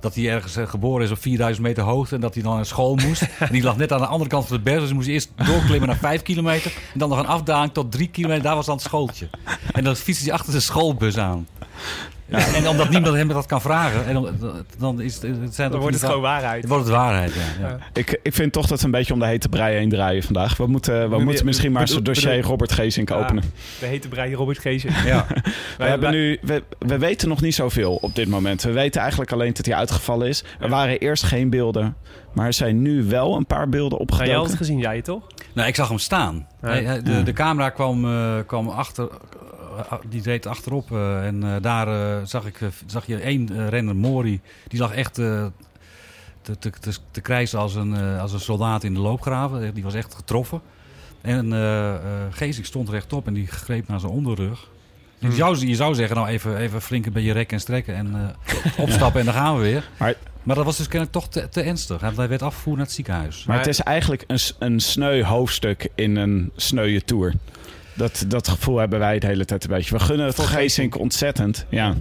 Dat hij ergens eh, geboren is op 4000 meter hoogte. En dat hij dan naar school moest. en die lag net aan de andere kant van de berg. Dus hij moest eerst doorklimmen naar 5 kilometer. En dan nog een afdaling tot 3 kilometer. Daar was dan het schooltje. En dan fietste hij achter de schoolbus aan. Ja, en omdat niemand hem dat kan vragen. En dan, dan, is het, het zijn Dan wordt het gewoon waarheid. Dan wordt het waarheid, ja. ja. ik, ik vind toch dat we een beetje om de hete brei heen draaien vandaag. We moeten, we Bedoel- moeten misschien maar zo'n dossier bedoel- Robert Geesink Ja. openen. De hete brei Robert Geesink. ja. We, hebben nu, we, we weten nog niet zoveel op dit moment. We weten eigenlijk alleen dat hij uitgevallen is. Er waren eerst geen beelden. Maar er zijn nu wel een paar beelden Nou, jij had het opgedoken. gezien, jij toch? Nou, ik zag hem staan. Hij- de, de camera kwam, eh, kwam achter, die reed achterop. eh, en eh, daar eh, zag, ik, eh, zag je één eh, renner, Mori, die lag echt eh, te, te, te, te krijsen als een, eh, als een soldaat in de loopgraven. Die was echt getroffen. En eh eh Geesink stond rechtop en die greep naar zijn onderrug. Je, Hmm. zou, je zou zeggen, nou even, even flink een beetje rekken en strekken en eh, opstappen en dan gaan we weer. Maar- Maar dat was dus kennelijk toch te, te ernstig. Hij werd afgevoerd naar het ziekenhuis. Maar het is eigenlijk een, een sneu hoofdstuk in een sneuwe tour. Dat, dat gevoel hebben wij de hele tijd een beetje. We gunnen het Voor Geesink ontzettend. Ja.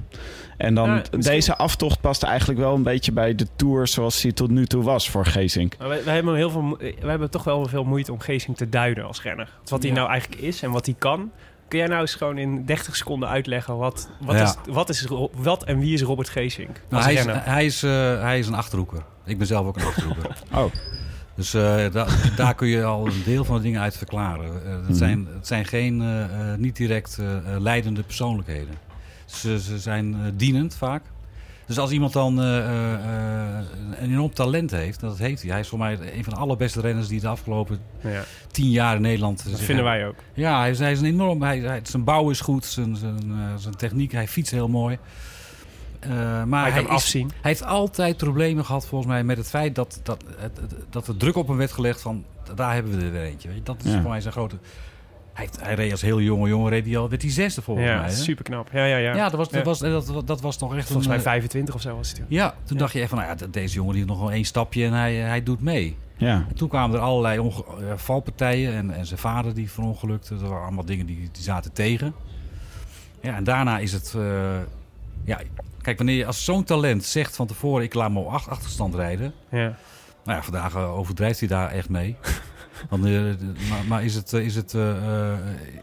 En dan misschien- deze aftocht past eigenlijk wel een beetje bij de tour zoals die tot nu toe was voor Geesink. Maar wij, wij hebben heel veel, wij hebben toch wel veel moeite om Geesink te duiden als renner. Wat hij Ja. nou eigenlijk is en wat hij kan. Kun jij nou eens gewoon in 30 seconden uitleggen wat, wat, Ja. is, wat, is, wat en wie is Robert Geesink Nou, als hij, is, renner? hij, is, eh, hij is een achterhoeker. Ik ben zelf ook een achterhoeker. Oh, Dus eh, da- daar kun je al een deel van de dingen uit verklaren. Eh, Mhm. het, zijn, het zijn geen eh, niet direct leidende persoonlijkheden. Ze, ze zijn dienend vaak. Dus als iemand dan een enorm talent heeft, dat heeft hij. Hij is voor mij een van de allerbeste renners die de afgelopen ja, tien jaar in Nederland... dat vinden hebben- wij ook. Ja, hij is, hij is een enorm. Hij, hij- zijn bouw is goed, zijn, zijn, zijn techniek, hij fietst heel mooi. Eh, maar Hij hij, kan is- afzien. hij heeft altijd problemen gehad, volgens mij, met het feit dat, dat, dat er druk op hem werd gelegd van daar hebben we er weer eentje. Weet je? Dat is Ja. voor mij zijn grote. Hij, heeft, hij reed als heel jonge jongen, reed hij al, werd hij zesde volgens Ja, mij. hè? super knap. Ja, ja, ja. Ja, dat was, dat, Ja. was, dat, dat was toch echt Volgens een, mij eh, 25 of zo was het toen. Ja, toen dacht je echt van, nou ja, deze jongen die heeft nog wel één stapje en hij, hij doet mee. ja. En toen kwamen er allerlei onge- eh, valpartijen en, en zijn vader die verongelukte. Dat waren allemaal dingen die, die zaten tegen. Ja, en daarna is het... eh, ja, kijk, wanneer je als zo'n talent zegt van tevoren... ik laat me op acht- achterstand rijden... Ja. Nou ja, vandaag eh, overdrijft hij daar echt mee. Want, eh, maar, maar is het... eh, Is het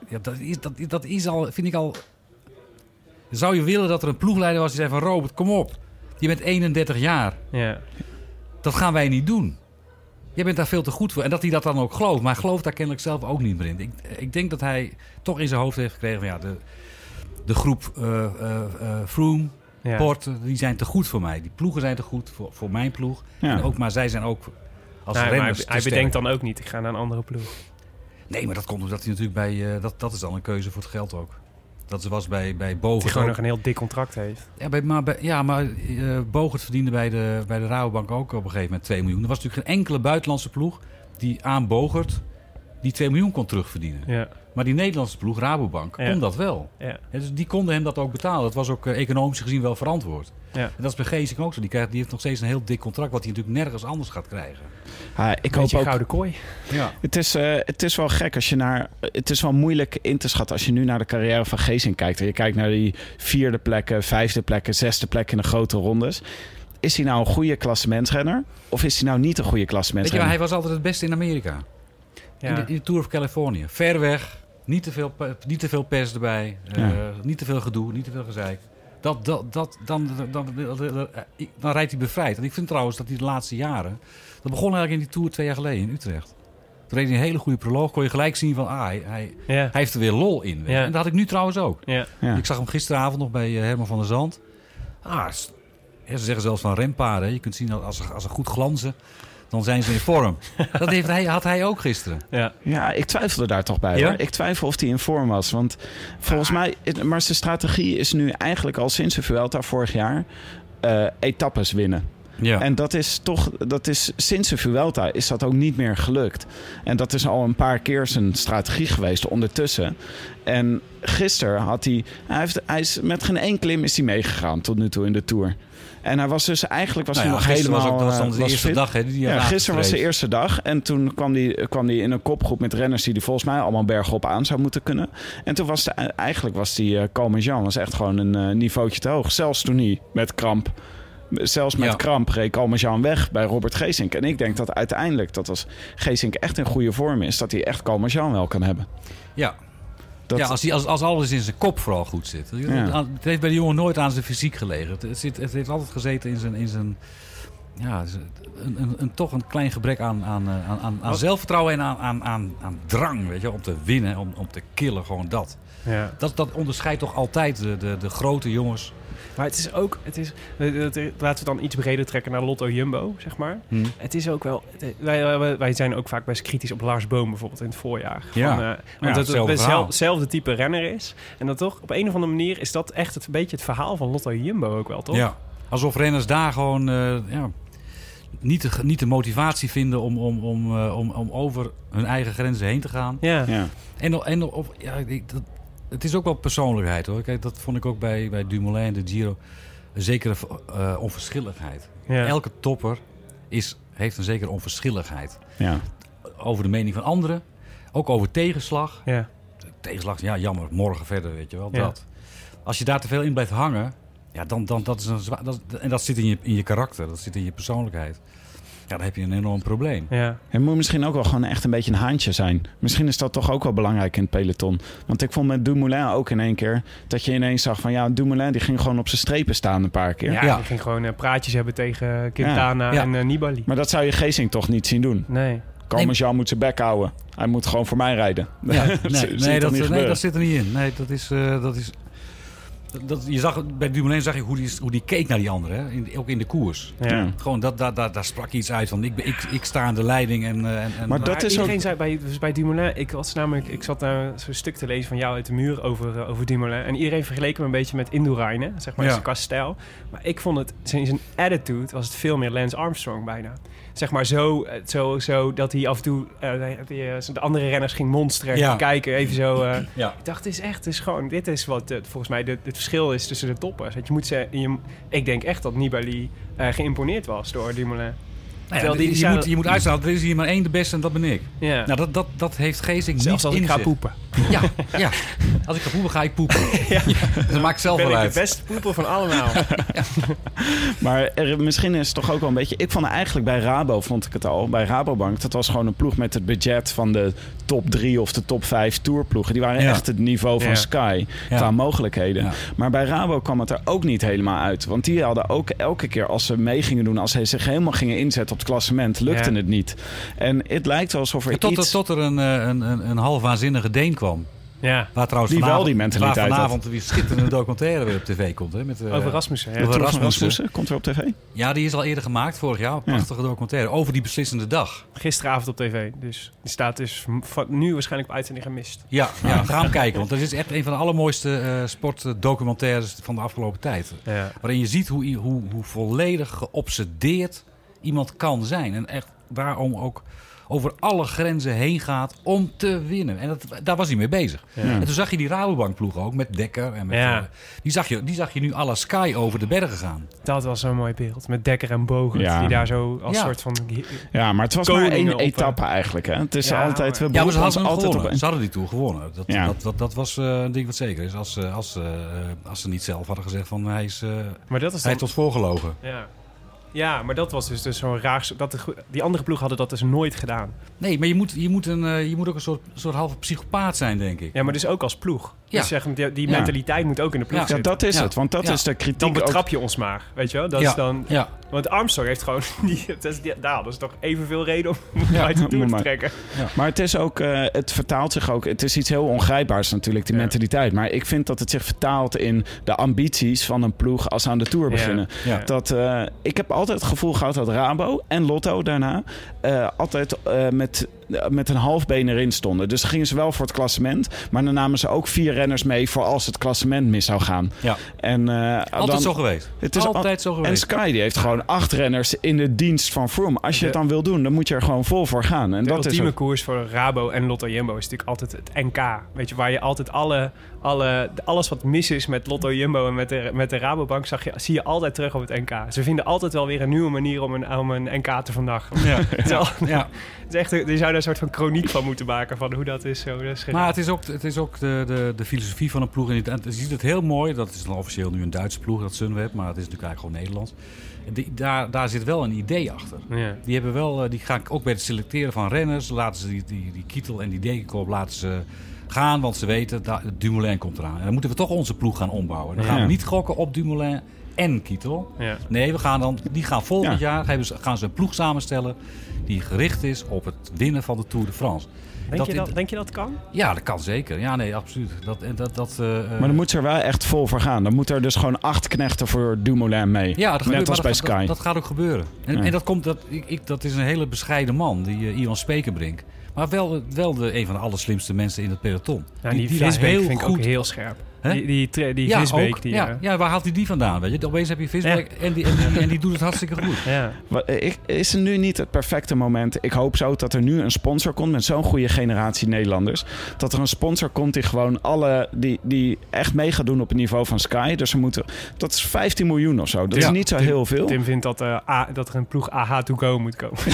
ja, dat, is, dat, dat is al, vind ik al... Zou je willen dat er een ploegleider was die zei van... Robert, kom op. Je bent 31 jaar. Ja. Dat gaan wij niet doen. Jij bent daar veel te goed voor. En dat hij dat dan ook gelooft. Maar hij gelooft daar kennelijk zelf ook niet meer in. Ik, ik denk dat hij toch in zijn hoofd heeft gekregen van ja, de, de groep eh eh eh, Froome, Ja. Port, die zijn te goed voor mij. Die ploegen zijn te goed voor, voor mijn ploeg. Ja. En ook, maar zij zijn ook als Nee, maar renners hij, bedenkt dan ook niet, ik ga naar een andere ploeg. Nee, maar dat komt omdat hij natuurlijk bij... eh, dat, dat is dan een keuze voor het geld ook. Dat was bij, bij Die Bogert gewoon ook. nog een heel dik contract heeft. Ja, bij, maar, bij, ja, maar eh Bogert verdiende bij de, bij de Rabobank ook op een gegeven moment 2 miljoen. Er was natuurlijk geen enkele buitenlandse ploeg die aan Bogert die 2 miljoen kon terugverdienen. Ja. Maar die Nederlandse ploeg, Rabobank, Ja. kon dat wel. Ja. Ja, dus die konden hem dat ook betalen. Dat was ook eh, economisch gezien wel verantwoord. Ja. En dat is bij Geesink ook zo. Die, krijgt, die heeft nog steeds een heel dik contract... wat hij natuurlijk nergens anders gaat krijgen. Ah, ik hoop ook gouden kooi. Ja. Het is, eh, het is wel gek als je naar. Het is wel moeilijk in te schatten als je nu naar de carrière van Geesink kijkt. En je kijkt naar die vierde plekken, vijfde plekken, zesde plekken in de grote rondes. Is hij nou een goede klassementsrenner? Of is hij nou niet een goede Weet je, wel, klassementsrenner? hij was altijd het beste in Amerika. In, de, in de Tour of California. Ver weg. Niet te veel, niet te veel pers erbij. eh, niet te veel gedoe. Niet te veel gezeik. Dat, dat, dat, dan, dan, dan, dan, dan rijdt hij bevrijd. En ik vind trouwens dat hij de laatste jaren... Dat begon eigenlijk in die Tour twee jaar geleden in Utrecht. Toen reed hij een hele goede proloog. Kon je gelijk zien van... Ah, hij, hij, Ja. hij heeft er weer lol in. Ja. En dat had ik nu trouwens ook. Ja. Ja. Ik zag hem gisteravond nog bij eh, Herman van der Zand. Ah, ze zeggen zelfs van rempaarden. hè. Je kunt zien dat als als ze goed glanzen, dan zijn ze in vorm. dat heeft hij, had hij ook gisteren. Ja. Ja, ik twijfelde daar toch bij. Ja? Hoor. Ik twijfel of hij in vorm was. Want volgens mij. Maar zijn strategie is nu eigenlijk al sinds de Vuelta vorig jaar. eh, etappes winnen. Ja. En dat is toch, dat is sinds de Vuelta is dat ook niet meer gelukt. En dat is al een paar keer zijn strategie geweest ondertussen. En gisteren had hij, hij, heeft, hij is met geen één klim is hij meegegaan tot nu toe in de Tour. En hij was dus eigenlijk was Nou hij ja, nog gisteren helemaal was, ook, dat was dan eh, de was eerste fit. dag. Hè, die hij Ja, gisteren was de eerste dag. En toen kwam hij kwam die in een kopgroep met renners die volgens mij allemaal bergop aan zou moeten kunnen. En toen was de, eigenlijk was die uh, Komen Jean was echt gewoon een uh, niveautje te hoog. Zelfs toen hij met kramp. Zelfs met Ja. kramp reed Jean weg bij Robert Geesink. En ik denk dat uiteindelijk, dat als Geesink echt in goede vorm is, dat hij echt Jean wel kan hebben. Ja, Dat, ja als, hij, als, als alles in zijn kop vooral goed zit. Ja. Het heeft bij de jongen nooit aan zijn fysiek gelegen. Het, zit, het heeft altijd gezeten in zijn... In zijn ja, een, een, een, toch een klein gebrek aan, aan, eh, aan, aan, zelfvertrouwen en aan, aan, aan, aan drang, weet je, om te winnen, om, om te killen, gewoon dat. Ja. Dat, dat onderscheidt toch altijd de, de, de grote jongens. Maar het is ook, het is, eh, dat- dat- laten we dan iets breder trekken naar Lotto Jumbo, zeg maar. Hm. Het is ook wel, het- wij, wij, zijn ook vaak best kritisch op Lars Boom bijvoorbeeld in het voorjaar. Ja. Van, eh, Ja, want dat het hetzelfde type renner is. En dat toch, op een of andere manier is dat echt het, een beetje het verhaal van Lotto Jumbo ook wel, toch? Ja, alsof renners daar gewoon eh, ja, niet, de, niet de motivatie vinden om, om, om, eh, om, om over hun eigen grenzen heen te gaan. Ja. ja. En, en of, ja, ik, dat, het is ook wel persoonlijkheid hoor. Kijk, dat vond ik ook bij, bij Dumoulin en de Giro. Een zekere eh, onverschilligheid. Ja. Elke topper is, heeft een zekere onverschilligheid. ja. Over de mening van anderen. Ook over tegenslag. ja. tegenslag, ja jammer, morgen verder, weet je wel, Ja. dat. Als je daar te veel in blijft hangen, ja, dan, dan dat is een zwaar, dat, en dat zit in je, in je karakter, dat zit in je persoonlijkheid. Ja, dan heb je een enorm probleem. Ja. Het moet misschien ook wel gewoon echt een beetje een haantje zijn. Misschien is dat toch ook wel belangrijk in het peloton. Want ik vond met Dumoulin ook in één keer... dat je ineens zag van ja, Dumoulin die ging gewoon op zijn strepen staan een paar keer. Ja, Ja. die ging gewoon eh, praatjes hebben tegen Quintana Ja. en eh, Nibali. Maar dat zou je Geesink toch niet zien doen? Nee. Komen Jean moet zijn bek houden. Hij moet gewoon voor mij rijden. Ja, nee, nee, dat, nee, dat zit er niet in. Nee, dat is. eh, dat is dat, je zag, bij Dumoulin zag je hoe die, hoe die keek naar die anderen, hè? In, ook in de koers. Ja. Gewoon, dat, dat, dat, daar sprak iets uit van, ik, ik, ik sta aan de leiding en... eh, en, en Maar dat Maar is iedereen ook- zei bij, dus bij Dumoulin, ik was namelijk, ik zat daar zo'n stuk te lezen van jou uit de muur over, eh, over Dumoulin. En iedereen vergeleek hem een beetje met Indurain, zeg maar, Ja. qua stijl. Maar ik vond het, in zijn attitude was het veel meer Lance Armstrong bijna. Zeg maar zo, eh, zo, zo dat hij af en toe eh, die, eh, de andere renners ging monsteren, Ja. kijken, even zo. eh, ja. ik dacht, dit is echt, dit is gewoon, dit is wat eh, volgens mij de, het verschil is tussen de toppers. Dat je moet ze, je, ik denk echt dat Nibali eh, geïmponeerd was door Dumoulin. Nou ja, Terwijl die je, moet, je moet uitstaan, er is hier maar één de beste en dat ben ik. Ja. Nou, dat, dat, dat heeft Geesink niet Zelfs als ik in ga zich. poepen. Ja, ja. Als ik ga poepen, ga ik poepen. Dat maakt zelf ben wel ik uit. de beste poeper van allemaal. Maar er, misschien is het toch ook wel een beetje... Ik vond eigenlijk bij Rabo, vond ik het al, bij Rabobank... dat was gewoon een ploeg met het budget van de top drie of de top vijf tourploegen. Die waren Ja. echt het niveau van Ja. Sky Ja. qua mogelijkheden. Ja. Maar bij Rabo kwam het er ook niet helemaal uit. Want die hadden ook elke keer als ze mee gingen doen... als ze zich helemaal gingen inzetten op het klassement, lukte Ja. het niet. En het lijkt alsof er Tot, iets... tot er een, eh, een, een, een half waanzinnige Deen kwam. Ja. Waar trouwens Die wel vanavond, die mentaliteit waar vanavond weer schitterende documentaire weer op tv komt. Hè, met, eh, Over Rasmussen. Ja. over Rasmussen. Komt er op tv? Ja, die is al eerder gemaakt vorig jaar. Een prachtige documentaire over die beslissende dag. Gisteravond op tv. Dus die staat dus nu waarschijnlijk op uitzending gemist. Ja, ja ga hem kijken. Want dat is echt een van de allermooiste eh sportdocumentaires van de afgelopen tijd. Ja. Waarin je ziet hoe, hoe, hoe volledig geobsedeerd iemand kan zijn. En echt daarom ook over alle grenzen heen gaat om te winnen. En dat, daar was hij mee bezig. Ja. En toen zag je die Rabobankploeg ook met Dekker. En met, Ja. eh, die, zag je, die zag je nu à la Sky over de bergen gaan. Dat was zo'n mooi beeld. Met Dekker en Bogen. Ja. Die daar zo als Ja. soort van... Ja, maar het was maar één op, etappe eigenlijk. Hè? Het is Ja, altijd... We maar- Ja, maar ze hadden altijd op Ze hadden die Tour gewonnen. Dat, Ja. dat, dat, dat was eh, een ding wat zeker is. Als, eh, als, eh, als ze niet zelf hadden gezegd van hij, is, Maar dat is hij ons voorgelogen. Ja. Ja, maar dat was dus, dus zo'n raar... Dat de, die andere ploeg hadden dat dus nooit gedaan. Nee, maar je moet, je moet, een, eh, je moet ook een soort, soort halve psychopaat zijn, denk ik. Ja, maar dus ook als ploeg. Ja. Dus zeg, die, die Ja. mentaliteit moet ook in de ploeg Ja. Zitten. dat is Ja. het. Want dat Ja. is de kritiek Dan ook- betrap je ons maar, weet je wel? Dat ja. is dan... ja. Want Armstrong heeft gewoon... Die, dat is, toch evenveel reden om Ja, uit de Tour te maar- trekken. Maar het is ook, eh, het vertaalt zich ook. Het is iets heel ongrijpbaars natuurlijk, die Ja. mentaliteit. Maar ik vind dat het zich vertaalt in de ambities van een ploeg als ze aan de Tour beginnen. Ja. Dat, eh, ik heb altijd het gevoel gehad dat Rabo en Lotto daarna eh, altijd eh, met, met een halfbeen erin stonden. Dus gingen ze wel voor het klassement. Maar dan namen ze ook vier renners mee voor als het klassement mis zou gaan. Ja. En, eh, Altijd dan- zo geweest. Het is al- Altijd zo En geweest. Sky die heeft gewoon acht renners in de dienst van Froome. Als je De- het dan wil doen, dan moet je er gewoon vol voor gaan. En De dat is ultieme ook- koers voor Rabo en Lotto Jumbo is natuurlijk altijd het NK. Weet je, waar je altijd alle, alle, alles wat mis is met Lotto Jumbo en met de, met de Rabobank, zag je, zie je altijd terug op het NK. Ze vinden altijd wel weer een nieuwe manier om een, om een NK te vandaag. Ja. Ja. Het is echt, een- je zou daar een soort van chroniek van moeten maken van hoe dat is. Zo, dat is Maar het is ook, het is ook de, de, de filosofie van een ploeg. En je ziet het heel mooi. Dat is dan officieel nu een Duitse ploeg, dat Sunweb. Maar het is natuurlijk eigenlijk gewoon Nederlands. Die, daar, daar zit wel een idee achter. ja. Die hebben wel, eh, die gaan ook bij het selecteren van renners. Laten ze die, die, die Kietel en die Degenkolb laten ze gaan. Want ze weten, dat Dumoulin komt eraan. En dan moeten we toch onze ploeg gaan ombouwen. Dan gaan Ja. we niet gokken op Dumoulin en Kietel. Ja. Nee, we gaan dan, die gaan volgend Ja. jaar gaan, ze, gaan ze een ploeg samenstellen die gericht is op het winnen van de Tour de France. Denk, je dat, denk je dat kan? Ja, dat kan zeker. Ja, nee, absoluut. Dat, en dat, dat, eh, eh, Maar dan moet ze er wel echt vol voor gaan. Dan moet er dus gewoon acht knechten voor Dumoulin mee. ja, dat Net gebeurt, als bij dat, Sky. Dat, dat gaat ook gebeuren. En, Ja. en dat, komt, dat, ik, ik, dat is een hele bescheiden man, die uh, Ivan Spekerbrink. Maar wel, wel de, een van de allerslimste mensen in het peloton. Ja, die, die heel vind ik goed ook heel scherp. Hè? Die, die, die ja, visbeek. ook. die, ja, eh, ja, waar haalt hij die vandaan? Weet je? Opeens heb je visbeek en, die, en, die, en die doet het hartstikke goed. ja. Ik- Is er nu niet het perfecte moment? Ik hoop zo dat er nu een sponsor komt met zo'n goede generatie Nederlanders. Dat er een sponsor komt die gewoon alle. die, die echt mee gaat doen op het niveau van Sky. Dus ze moeten. Dat is 15 miljoen of zo. Dat Ja. is niet zo heel veel. Tim vindt dat, eh, A- dat er een ploeg AH to go moet komen.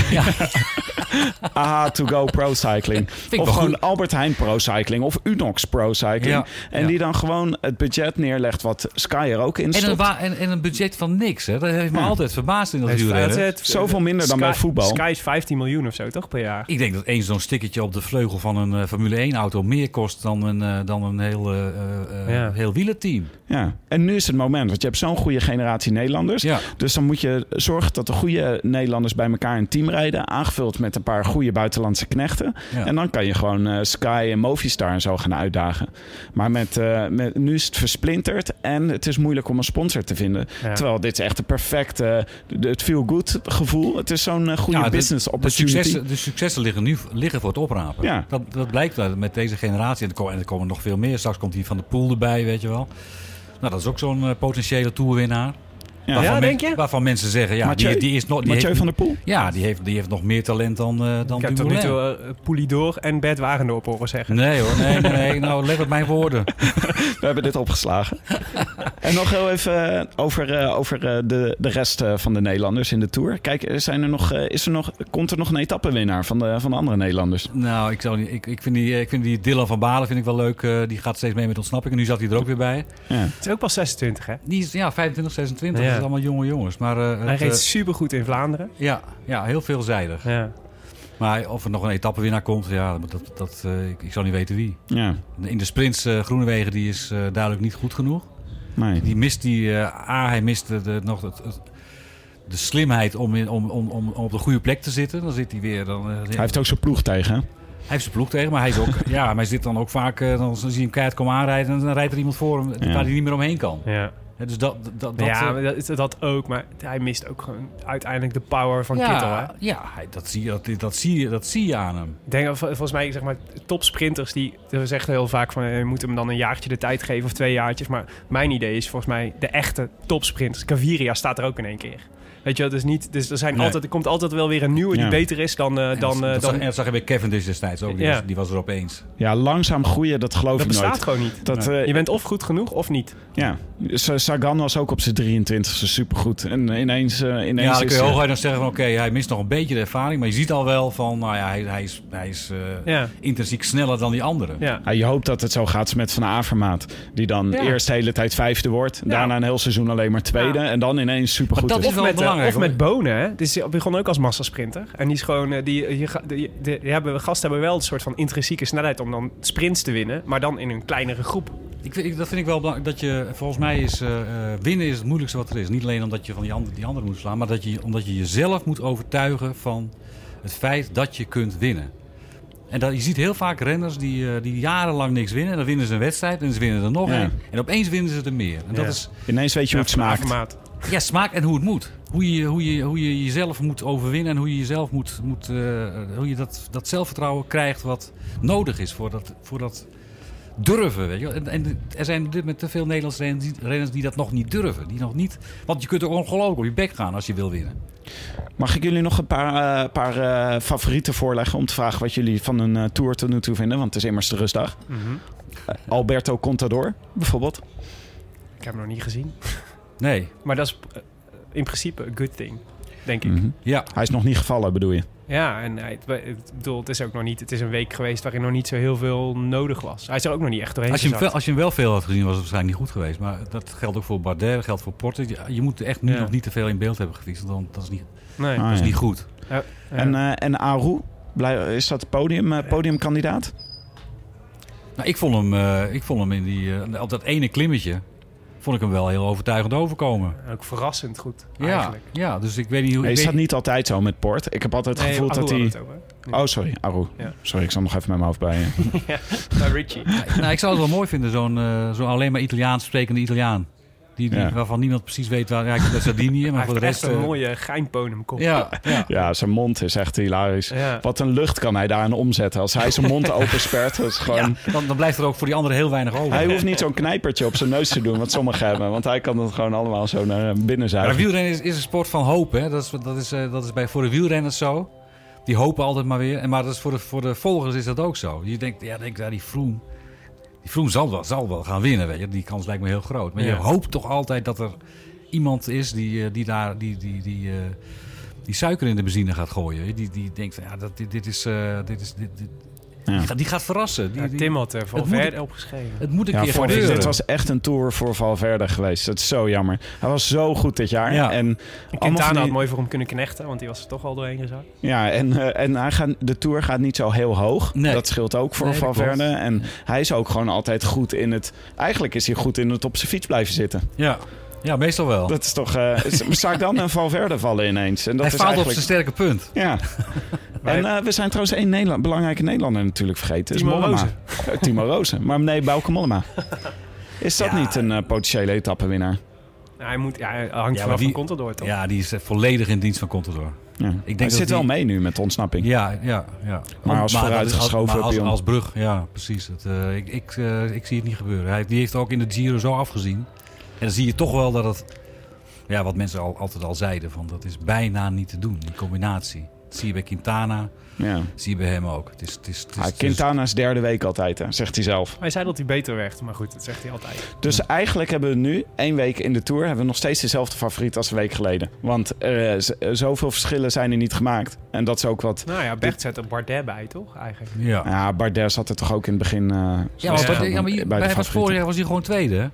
AHA to go Pro Cycling. Of gewoon goed. Albert Heijn Pro Cycling. Of Unox Pro Cycling. Ja. En Ja. die dan gewoon het budget neerlegt wat Sky er ook in En een, stopt. en, en een budget van niks. Hè? Dat heeft me Ja. altijd verbaasd in dat is- Zoveel minder dan bij voetbal. Sky is 15 miljoen of zo, toch, per jaar? Ik denk dat één zo'n stickertje op de vleugel van een eh, Formule 1 auto meer kost dan een, eh, dan een heel, eh, eh, eh, Ja. heel wielerteam. Ja. En nu is het moment. Want je hebt zo'n goede generatie Nederlanders. Ja. Dus dan moet je zorgen dat de goede Nederlanders bij elkaar een team rijden. Aangevuld met een paar goede buitenlandse knechten. Ja. En dan kan je gewoon eh, Sky en Movistar en zo gaan uitdagen. Maar met, eh, met, nu is het versplinterd. En het is moeilijk om een sponsor te vinden. Ja. Terwijl dit is echt een perfecte... de- het feel-good gevoel. Het is zo'n eh, goede Ja, de- business De opportunity. successen, de successen liggen nu liggen voor het oprapen. Ja. Dat, dat blijkt uit met deze generatie. En er, komen, en er komen nog veel meer. Straks komt die van de pool erbij, weet je wel. Nou, dat is ook zo'n eh, potentiële toerwinnaar. Ja. Waarvan Ja, men- denk je? Waarvan mensen zeggen, ja, Mathieu- die, die is nog... Die Mathieu heeft, van der Poel? Ja, die heeft, die heeft nog meer talent dan, eh dan Ik heb tot nu toe uh, Poulidor en Bert Wagendorp horen zeggen. Nee hoor, nee, nee, nee. Nou, let op mijn woorden. We hebben dit opgeslagen. en nog heel even eh, over, eh, over eh, de, de rest eh, van de Nederlanders in de Tour. Kijk, er zijn er nog, eh, is er nog, komt er nog een etappenwinnaar van de, van de andere Nederlanders? Nou, ik, zou niet, ik, ik, vind die, ik vind die Dylan van Balen vind ik wel leuk. eh, die gaat steeds mee met ontsnapping. En nu zat hij er ook weer bij. Ja. Het is ook pas 26, hè? Die is ja, 25, 26. Ja. Dat zijn allemaal jonge jongens. Maar eh, Hij het, reed eh, supergoed in Vlaanderen. ja, ja, heel veelzijdig. Ja. Maar of er nog een etappenwinnaar komt, ja, dat, dat, eh, ik, ik zou niet weten wie. ja, In de sprints, eh Groenewegen, die is eh, duidelijk niet goed genoeg. nee. Die mist die, eh, A, hij mist de, de- nog het, het- de slimheid om, in, om, om, om, om op de goede plek te zitten. Dan zit hij weer. Dan, eh, Hij heeft ook zijn ploeg tegen. hè? Hij heeft zijn ploeg tegen, maar hij is ook. ja, maar hij zit dan ook vaak. dan zie je hem keihard komen aanrijden. En dan rijdt er iemand voor hem Ja. waar hij niet meer omheen kan. Ja, Dus dat. dat, dat ja eh, dat, dat ook. Maar hij mist ook gewoon uiteindelijk de power van Kittel, hè? ja, ja hij, dat, zie je, dat, dat, zie je, dat zie je aan hem. Ik denk volgens mij, zeg maar, topsprinters die we zeggen heel vaak van eh, je moet hem dan een jaartje de tijd geven of twee jaartjes. Maar mijn idee is volgens mij de echte topsprinters. Gaviria staat er ook in één keer. Weet je, dus niet. Dus er zijn Nee. altijd, er komt altijd wel weer een nieuwe die Ja. beter is dan. eh, En dan, dat, eh, dat, dan zag, en dat zag je bij Cavendish destijds ook. Die, Ja. was, die was er opeens. Ja, langzaam groeien, dat geloof dat ik bestaat nooit. gewoon niet. Dat, eh, Je bent of goed genoeg of niet. ja. Sa- Sagan was ook op zijn 23e supergoed. En ineens, eh ineens Ja, dan kun je hooguit nog zeggen van oké, hij mist nog een beetje de ervaring. Maar je ziet al wel van, nou ja, hij, hij is, hij is eh, Ja, intrinsiek sneller dan die anderen. ja. Ja, je hoopt dat het zo gaat met Van Avermaat. Die dan Ja. eerst de hele tijd vijfde wordt. Ja. Daarna een heel seizoen alleen maar tweede. Ja. En dan ineens supergoed Maar dat is. is wel met, belangrijk, of met. Bonen, hè? Dus hij begon ook als massasprinter. En die is gewoon, eh, die, je, ga- die, de, die hebben, gasten hebben wel een soort van intrinsieke snelheid om dan sprints te winnen. Maar dan in een kleinere groep. Ik, dat vind ik wel belangrijk. Dat je, volgens mij is eh, eh, winnen is het moeilijkste wat er is. Niet alleen omdat je van die anderen die andere moet slaan, maar dat je, omdat je jezelf moet overtuigen van het feit dat je kunt winnen. En dat, je ziet heel vaak renners die, eh, die jarenlang niks winnen. En dan winnen ze een wedstrijd en ze winnen er nog Ja. een. En opeens winnen ze er meer. En dat is Ineens weet je hoe het smaakt. Ja, smaak en hoe het moet. Hoe je, hoe je, hoe je jezelf moet overwinnen en hoe je jezelf moet, moet eh, hoe je dat, dat zelfvertrouwen krijgt wat nodig is voor dat, voor dat durven. Weet je? wel. En, en er zijn dit moment te veel Nederlandse renners die, renners die dat nog niet durven. Die nog niet, want je kunt er ongelooflijk op je bek gaan als je wil winnen. Mag ik jullie nog een paar, eh, paar eh, favorieten voorleggen om te vragen wat jullie van een tour tot nu toe vinden? Want het is immers de rustdag. Mhm. Alberto Contador bijvoorbeeld. Ik heb hem nog niet gezien. Nee, Maar dat is in principe een good thing, denk ik. Mhm. ja. Hij is nog niet gevallen, bedoel je? Ja, en hij, ik bedoel, het is ook nog niet. Het is een week geweest waarin nog niet zo heel veel nodig was. Hij is er ook nog niet echt doorheen Als, je hem wel, als je hem wel veel had gezien, was het waarschijnlijk niet goed geweest. Maar dat geldt ook voor Bardet, dat geldt voor Porter. Je, je moet echt Ja. nog niet te veel in beeld hebben gefietst. Want dat is niet, Nee. Ah, dat is ja. niet goed. Ja. En, eh en Aru, is dat podium, eh, podiumkandidaat? Nou, ik vond hem, eh, ik vond hem in die, eh, op dat ene klimmetje, vond ik hem wel heel overtuigend overkomen. ook verrassend goed, Ja, eigenlijk. ja, dus ik weet niet hoe... Nee, ik is dat niet altijd zo met Port? Ik heb altijd het Nee, gevoel Aru dat hij... Oh, sorry, Aru. Ja. Sorry, ik zal nog even met mijn hoofd bij je. ja, bij Richie. nou, ik zou het wel mooi vinden, zo'n eh, zo'n alleen maar Italiaans sprekende Italiaan. Die, die, Ja. Waarvan niemand precies weet waar... Ja, ik ben Sardinië, maar Hij voor de heeft rest... echt een eh, mooie geinponumkop. Ja, ja. Ja, zijn mond is echt hilarisch. Ja. Wat een lucht kan hij daarin omzetten. Als hij zijn mond open spert, dat is gewoon... Ja, dan, dan blijft er ook voor die anderen heel weinig over. Hij hoeft niet zo'n knijpertje op zijn neus te doen, wat sommigen hebben. Want hij kan het gewoon allemaal zo naar binnen Maar zuigen. wielrennen is, is een sport van hoop. Hè? Dat, is, dat, is, eh, dat is bij voor de wielrenners zo. Die hopen altijd maar weer. En maar dat is voor, de, voor de volgers is dat ook zo. Je denkt, ja, denk, ja die Froome... Die Froome zal wel, zal wel gaan winnen, weet je. Die kans lijkt me heel groot. Maar Ja. je hoopt toch altijd dat er iemand is die, eh, die daar... Die, die, die, eh, die suiker in de benzine gaat gooien. Die, die denkt, van, ja, dat, dit, dit is... eh, dit is dit, dit-. Die, gaat, die gaat verrassen. Die, Tim had er moet- verder opgeschreven. het moet een Ja, keer gebeuren. dit was echt een tour voor Valverde geweest. Dat is zo jammer. Hij was zo goed dit jaar. Ja. En, En allemaal Quintana die- had mooi voor hem kunnen knechten, want die was er toch al doorheen gezakt. Ja, en, eh, en hij gaat, de Tour gaat niet zo heel hoog. Nee. Dat scheelt ook voor Nee, Valverde. En hij is ook gewoon altijd goed in het... Eigenlijk is hij goed in het op zijn fiets blijven zitten. Ja. Ja, meestal wel. Dat is toch... eh zou ik dan een Valverde vallen ineens? En dat Hij is faalt op zijn sterke punt. Ja. En eh, we zijn trouwens één Nederland, belangrijke Nederlander natuurlijk vergeten. Is Timo Mollema. Rozen. Eh, Timo Rozen. Maar nee, Bauke Mollema. Is dat Ja. niet een potentiële etappenwinnaar? Ja, hij, moet, ja, hij hangt maar vanaf die- van Contador, toch? Ja, die is volledig in dienst van Contador. Ja. denk Hij dat zit die- wel mee nu met de ontsnapping. Ja, ja, ja. Maar als is- vooruitgeschoven als, als, pion. als brug, ja, precies. Het, eh, ik, ik, ik zie het niet gebeuren. Hij, die heeft ook in de Giro zo afgezien. En dan zie je toch wel dat het... Ja, wat mensen al, altijd al zeiden, van dat is bijna niet te doen, die combinatie. Dat zie je bij Quintana, Ja. zie je bij hem ook. Het is, het is, het is, Ah, is- derde week altijd, hè, zegt hij zelf. Hij zei dat hij beter werd, maar goed, dat zegt hij altijd. Dus eigenlijk hebben we nu, één week in de Tour... hebben we nog steeds dezelfde favoriet als een week geleden. Want z- zoveel verschillen zijn er niet gemaakt. En dat is ook wat... Nou ja, Bert zet er Bardet bij, toch? Eigenlijk. ja. Ja, Bardet zat er toch ook in het begin... eh, Ja, maar, Bardet- ja, bij de bij was vorig jaar was hij gewoon tweede. hè?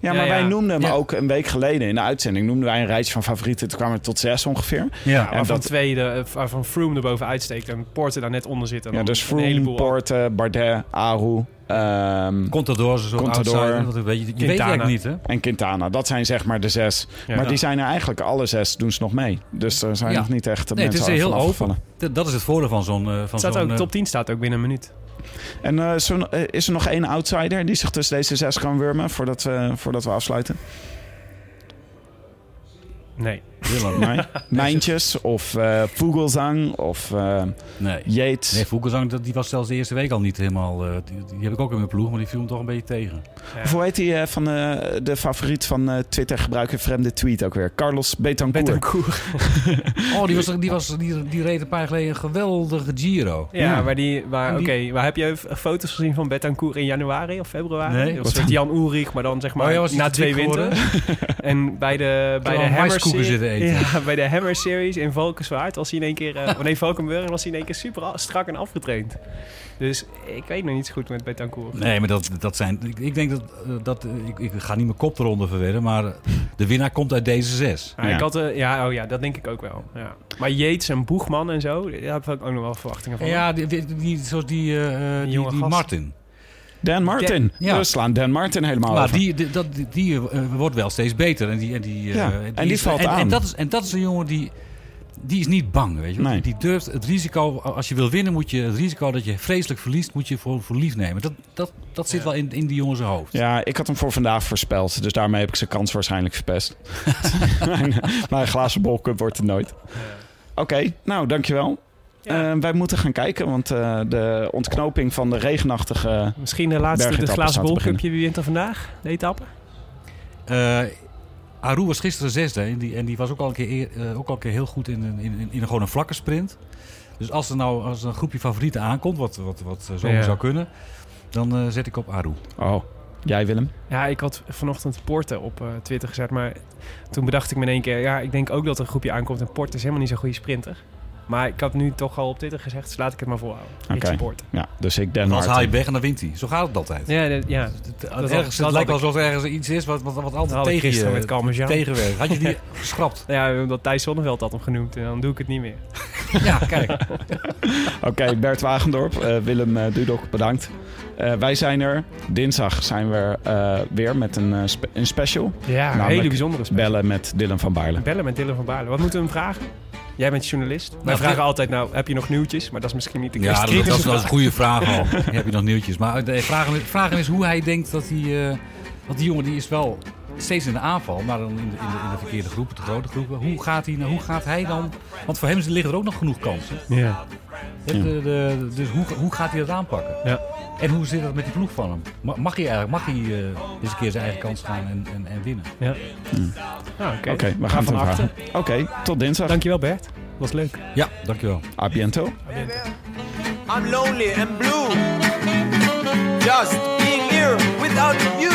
Ja, maar Ja, wij noemden hem Ja. ook een week geleden in de uitzending. Noemden wij een rijtje van favorieten. Toen kwamen we tot zes ongeveer. Ja, En van dat- tweede, eh, waarvan Froome erboven uitsteekt en Porter daar net onder zit. En Ja, dus Froome, Porte, Bardet, Aru ehm, Contador soort Contador. Dat weet je, Quintana. niet, hè? en Quintana. Dat zijn zeg maar de zes. Ja. maar die zijn er eigenlijk alle zes doen ze nog mee. Dus er zijn Ja. nog niet echt de Nee, het is mensen heel van open. afgevallen. Dat- is het voordeel van zo'n... eh, van Het staat ook, eh, top 10 staat ook binnen een minuut. En eh, eh, is er nog één outsider die zich tussen deze zes kan wurmen voordat we, voordat we afsluiten? Nee. Willem. Nee? Mijntjes of eh Vogelsang of eh Nee. Yates. Nee, Vogelsang, dat- die was zelfs de eerste week al niet helemaal... eh, die, die heb ik ook in mijn ploeg, maar die viel hem toch een beetje tegen. Ja. Of hoe heet die eh, van eh, de favoriet van eh, Twitter gebruiker vreemde tweet ook weer? Carlos Betancourt. Betancourt. Oh, die, was, die, was, die, die reed een paar jaar geleden een geweldige Giro. Ja, Ja. waar die, waar, die- waar heb je foto's gezien van Betancourt in januari of februari? Nee, Dat was een soort Jan Ulrich, maar dan zeg maar Oh ja, hij na twee winter. en bij de, bij de al Hammer maiskoeken series, zitten eten. ja, bij de Hammer series in Valkenswaard was hij in één keer, eh, oh nee, Valkenburg was hij in één keer super strak en afgetraind. Dus ik weet nog niet zo goed met Betancourt. Nee, maar dat, dat zijn... Ik, ik denk dat... eh, dat eh, ik, ik ga niet mijn kop eronder verwedden, maar eh, de winnaar komt uit deze zes. Ja, Ja. Ik had, eh, ja, oh ja, dat denk ik ook wel. Ja. Maar Yates en Boegman en zo, daar heb ik ook nog wel verwachtingen van. Ja, die, die, die- zoals die, eh, eh, die. Martin. Dan Martin. Ja. We slaan Dan Martin helemaal Maar over. die, die, dat, die, die, eh, wordt wel steeds beter. En die, en die, eh, Ja, en die is- valt en, aan. En dat, is, en dat is een jongen die... Die is niet bang, weet je. Nee. Die durft het risico... Als je wil winnen, moet je het risico dat je vreselijk verliest... moet je voor, voor lief nemen. Dat, dat, dat zit Ja. wel in, in die jongen zijn hoofd. Ja, ik had hem voor vandaag voorspeld. Dus daarmee heb ik zijn kans waarschijnlijk verpest. mijn, mijn glazen bolcup wordt het nooit. Oké, nou dankjewel. Ja. Eh, wij moeten gaan kijken, want eh, de ontknoping van de regenachtige... Misschien de laatste, de glazen bolcupje. Wie wint er vandaag? De etappe? Eh Aru was gisteren zesde. En die, en die was ook al een keer, eer- eh, ook al een keer heel goed in, een- in, in, gewoon een vlakke sprint. Dus als er nou als er een groepje favorieten aankomt, wat, wat, wat zomaar Ja. zou kunnen... dan eh, zet ik op Aru. Oh, jij Willem? Ja, ik had vanochtend Porte op eh, Twitter gezet. Maar toen bedacht ik me in één keer... Ja, ik denk ook dat er een groepje aankomt. En Porte is helemaal niet zo'n goede sprinter. Maar ik had nu toch al op Twitter gezegd... Dus laat ik het maar volhouden. Oké. Richie Porte. Ja, dus ik Dan Anders haal je weg en dan wint hij. Zo gaat het altijd. Ja, dat- ja. Het, Dat ergens, het lijkt alsof er ergens iets is wat, wat, wat altijd ik tegen je met tegenwerkt. Had je die geschrapt? Ja, omdat Thijs Zonneveld had hem genoemd. En dan doe ik het niet meer. Ja, kijk. Oké, Bert Wagendorp, eh, Willem eh, Dudok, bedankt. Eh, wij zijn er. Dinsdag zijn we eh, weer met een, spe- een special. Ja, een hele bijzondere special. Bellen met Dylan van Baarle. Bellen met Dylan van Baarle. Wat moeten we hem vragen? Jij bent journalist. Wij Nou, vragen altijd, nou, heb je nog nieuwtjes? Maar dat is misschien niet de Ja, dat, is, vraag. een goede vraag al. Heb je nog nieuwtjes? Maar de vraag, vraag is hoe hij denkt dat hij... eh, want die jongen die is wel steeds in de aanval, maar dan in de, in de, in de verkeerde groepen, de grote groepen. Hoe gaat, hij, nou- hoe gaat hij dan... Want voor hem liggen er ook nog genoeg kansen. Ja. De- de- dus hoe, hoe gaat hij dat aanpakken? Ja. En hoe zit dat met die ploeg van hem? Ma- Mag hij eigenlijk mag hij, eh, eens een keer zijn eigen kans gaan en, en, en winnen? ja. Nou, Oké, Oké, we gaan het van achter. vragen. Oké, tot dinsdag. Dankjewel Bert. Was leuk. Ja, dankjewel. A biento. I'm lonely and blue. Just being here without you.